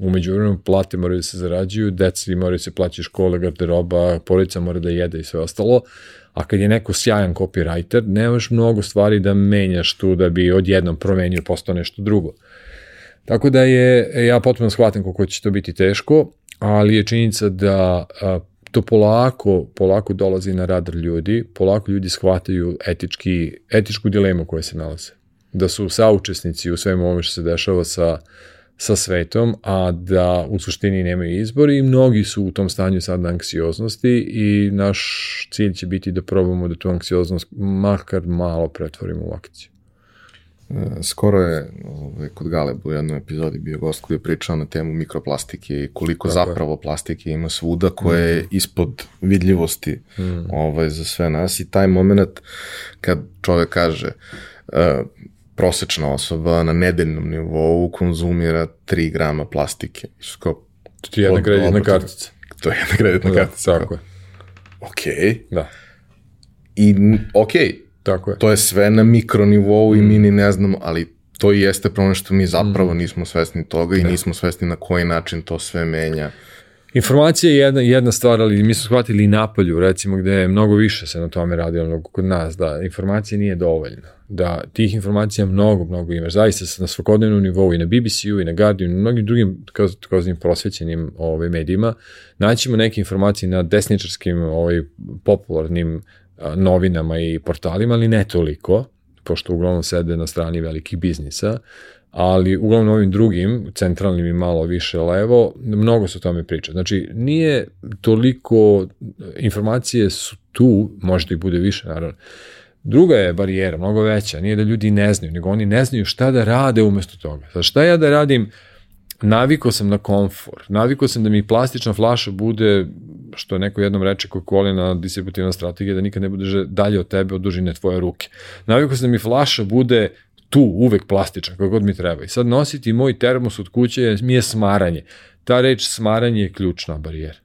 B: Umeđu vremenu plate moraju da se zarađuju, deci moraju da se plaći škole, garderoba, porodica mora da jede i sve ostalo, a kad je neko sjajan copywriter, nemaš mnogo stvari da menjaš tu da bi odjednom promenio postao nešto drugo. Tako da je, ja potpuno shvatim koliko će to biti teško, ali je činjenica da a, to polako, polako dolazi na radar ljudi, polako ljudi shvataju etički, etičku dilemu koja se nalaze. Da su saučesnici u svemu ovome što se dešava sa sa svetom, a da u suštini nemaju izbor i mnogi su u tom stanju sad anksioznosti i naš cilj će biti da probamo da tu anksioznost makar malo pretvorimo u akciju.
A: E, skoro je ovaj, kod Galeb u jednoj epizodi bio gost koji je pričao na temu mikroplastike i koliko Tako zapravo je. plastike ima svuda koje je mm. ispod vidljivosti mm. ovaj, za sve nas i taj moment kad čovek kaže uh, prosečna osoba na nedeljnom nivou konzumira 3 grama plastike.
B: Kao, to je jedna kreditna kartica.
A: To je jedna kreditna da, kartica.
B: Tako je.
A: Ok.
B: Da.
A: I, ok,
B: tako je.
A: to je sve na mikronivou mm. i mi ni ne znamo, ali to i jeste problem što mi zapravo mm. nismo svesni toga i ne. nismo svesni na koji način to sve menja
B: Informacija je jedna, jedna stvar, ali mi smo shvatili i napolju, recimo, gde je mnogo više se na tome radilo nego kod nas, da informacija nije dovoljna. Da tih informacija mnogo, mnogo imaš. Zaista na svakodnevnom nivou i na BBC-u i na Guardianu i na mnogim drugim takozvanim prosvećenim ovaj, medijima naćemo neke informacije na desničarskim ovaj, popularnim a, novinama i portalima, ali ne toliko, pošto uglavnom sede na strani velikih biznisa, ali uglavnom ovim drugim, centralnim i malo više levo, mnogo se o tome priča. Znači, nije toliko, informacije su tu, možda i bude više, naravno, Druga je barijera, mnogo veća, nije da ljudi ne znaju, nego oni ne znaju šta da rade umesto toga. Znači, šta ja da radim, naviko sam na komfor, naviko sam da mi plastična flaša bude, što je neko jednom reče coca na distributivna strategija, da nikad ne bude dalje od tebe od dužine tvoje ruke. Naviko sam da mi flaša bude tu, uvek plastičan, kako god mi treba. I sad nositi moj termos od kuće mi je smaranje. Ta reč smaranje je ključna barijera.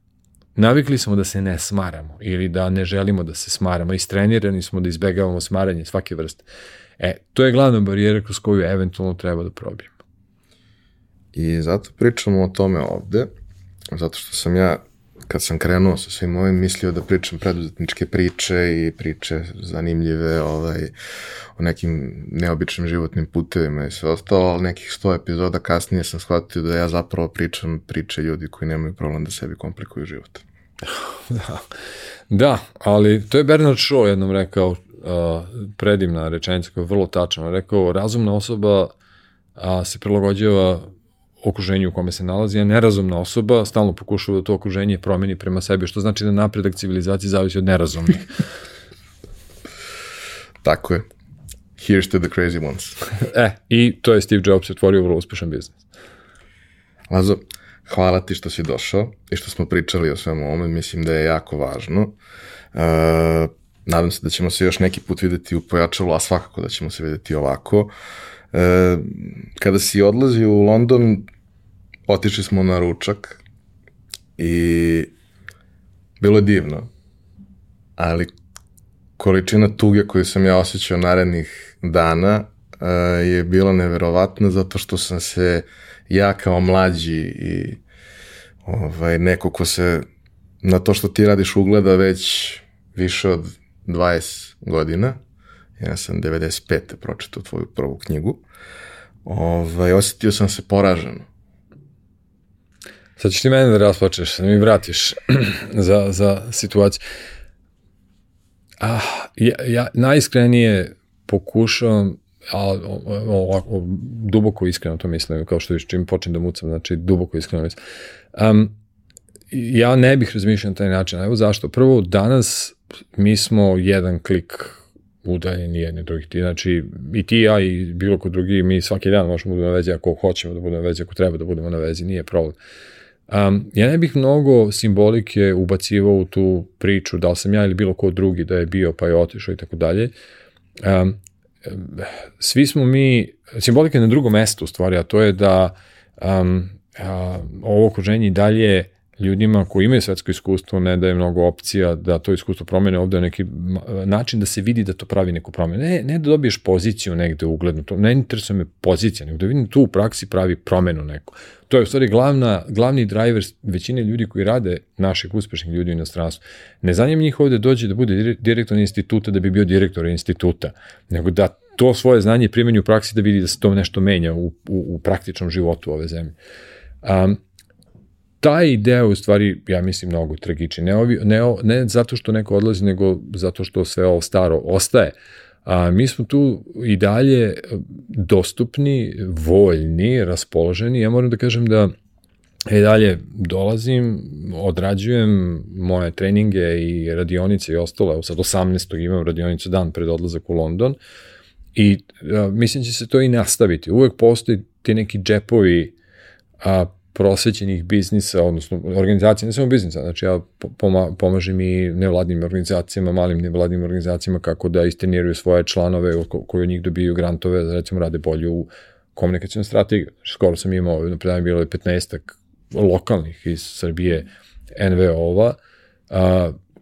B: Navikli smo da se ne smaramo ili da ne želimo da se smaramo. Istrenirani smo da izbegavamo smaranje svake vrste. E, to je glavna barijera kroz koju eventualno treba da probijemo.
A: I zato pričamo o tome ovde, zato što sam ja kad sam krenuo sa svim ovim, mislio da pričam preduzetničke priče i priče zanimljive ovaj, o nekim neobičnim životnim putevima i sve ostalo, ali nekih sto epizoda kasnije sam shvatio da ja zapravo pričam priče ljudi koji nemaju problem da sebi komplikuju život.
B: da. da, ali to je Bernard Shaw jednom rekao, uh, predivna rečenica koja je vrlo tačna, rekao, razumna osoba a, se prilagođava okruženju u kome se nalazi, a nerazumna osoba stalno pokušava da to okruženje promeni prema sebi, što znači da napredak civilizacije zavisi od nerazumnih.
A: Tako je. Here's to the crazy ones.
B: e, i to je Steve Jobs otvorio vrlo uspešan biznis.
A: Lazo, hvala ti što si došao i što smo pričali o svemu ovome, mislim da je jako važno. Uh, nadam se da ćemo se još neki put videti u pojačalu, a svakako da ćemo se videti ovako. Uh, kada si odlazio u London, otišli smo na ručak i bilo je divno, ali količina tuge koju sam ja osjećao narednih dana uh, je bila neverovatna zato što sam se ja kao mlađi i ovaj, neko ko se na to što ti radiš ugleda već više od 20 godina, ja sam 95. pročitao tvoju prvu knjigu, ovaj, osetio sam se poraženo
B: Sad ćeš ti mene da rasplačeš, da mi vratiš za, za situaciju. Ah, ja, ja najiskrenije pokušavam, a ovako, duboko iskreno to mislim, kao što viš čim počnem da mucam, znači duboko iskreno mislim. Um, ja ne bih razmišljao na taj način, evo zašto. Prvo, danas mi smo jedan klik udaljeni jedni drugih. Ti, znači, i ti, ja i bilo ko drugi, mi svaki dan možemo da budemo na vezi ako hoćemo da budemo na vezi, ako treba da budemo na vezi, nije problem. Um, ja ne bih mnogo simbolike ubacivao u tu priču, da li sam ja ili bilo ko drugi da je bio pa je otišao i tako dalje. Um, svi smo mi, simbolika je na drugom mestu u stvari, a to je da um, a, ovo okruženje dalje ljudima koji imaju svetsko iskustvo ne daje mnogo opcija da to iskustvo promene ovde neki način da se vidi da to pravi neku promenu. Ne, ne da dobiješ poziciju negde uglednu, to ne interesuje me pozicija, nego da vidim tu u praksi pravi promenu neku. To je u stvari glavna, glavni driver većine ljudi koji rade, naših uspešnih ljudi u inostranstvu. Ne zanima njih ovde dođe da bude direktor instituta da bi bio direktor instituta, nego da to svoje znanje primeni u praksi da vidi da se to nešto menja u, u, u praktičnom životu ove zemlje. Um, taj ideja u stvari, ja mislim, mnogo tragični. Ne, ovi, ne, ne zato što neko odlazi, nego zato što sve ovo staro ostaje. A, mi smo tu i dalje dostupni, voljni, raspoloženi. Ja moram da kažem da i dalje dolazim, odrađujem moje treninge i radionice i ostalo. Evo sad 18. imam radionicu dan pred odlazak u London i a, mislim da će se to i nastaviti. Uvek postoji ti neki džepovi a, prosvećenih biznisa, odnosno organizacija, ne samo biznisa, znači ja pomažem i nevladnim organizacijama, malim nevladnim organizacijama kako da isteniraju svoje članove koji od njih dobiju grantove, da recimo rade bolje u komunikacijnom strategiju. Znači, skoro sam imao, na predavanju bilo je 15 lokalnih iz Srbije NVO-ova,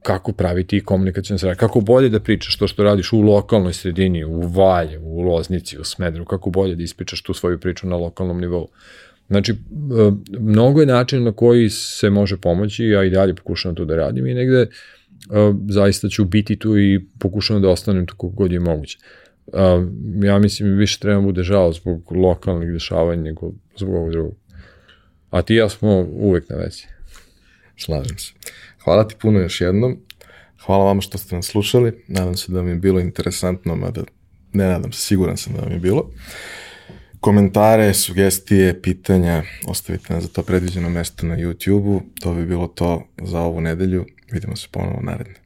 B: kako praviti komunikacijnu strategiju, kako bolje da pričaš to što radiš u lokalnoj sredini, u Valje, u Loznici, u Smedru, kako bolje da ispričaš tu svoju priču na lokalnom nivou. Znači, mnogo je način na koji se može pomoći, ja i dalje pokušavam to da radim i negde zaista ću biti tu i pokušavam da ostanem tu kako god je moguće. Ja mislim, više treba da bude žao zbog lokalnih dešavanja nego zbog ovog drugog. A ti ja smo uvek na vezi.
A: Slažem se. Hvala ti puno još jednom. Hvala vama što ste nas slušali. Nadam se da vam je bilo interesantno, mada ne nadam se, siguran sam da vam je bilo. Komentare, sugestije, pitanja ostavite na za to predviđeno mesto na YouTube-u. To bi bilo to za ovu nedelju. Vidimo se ponovo naredne.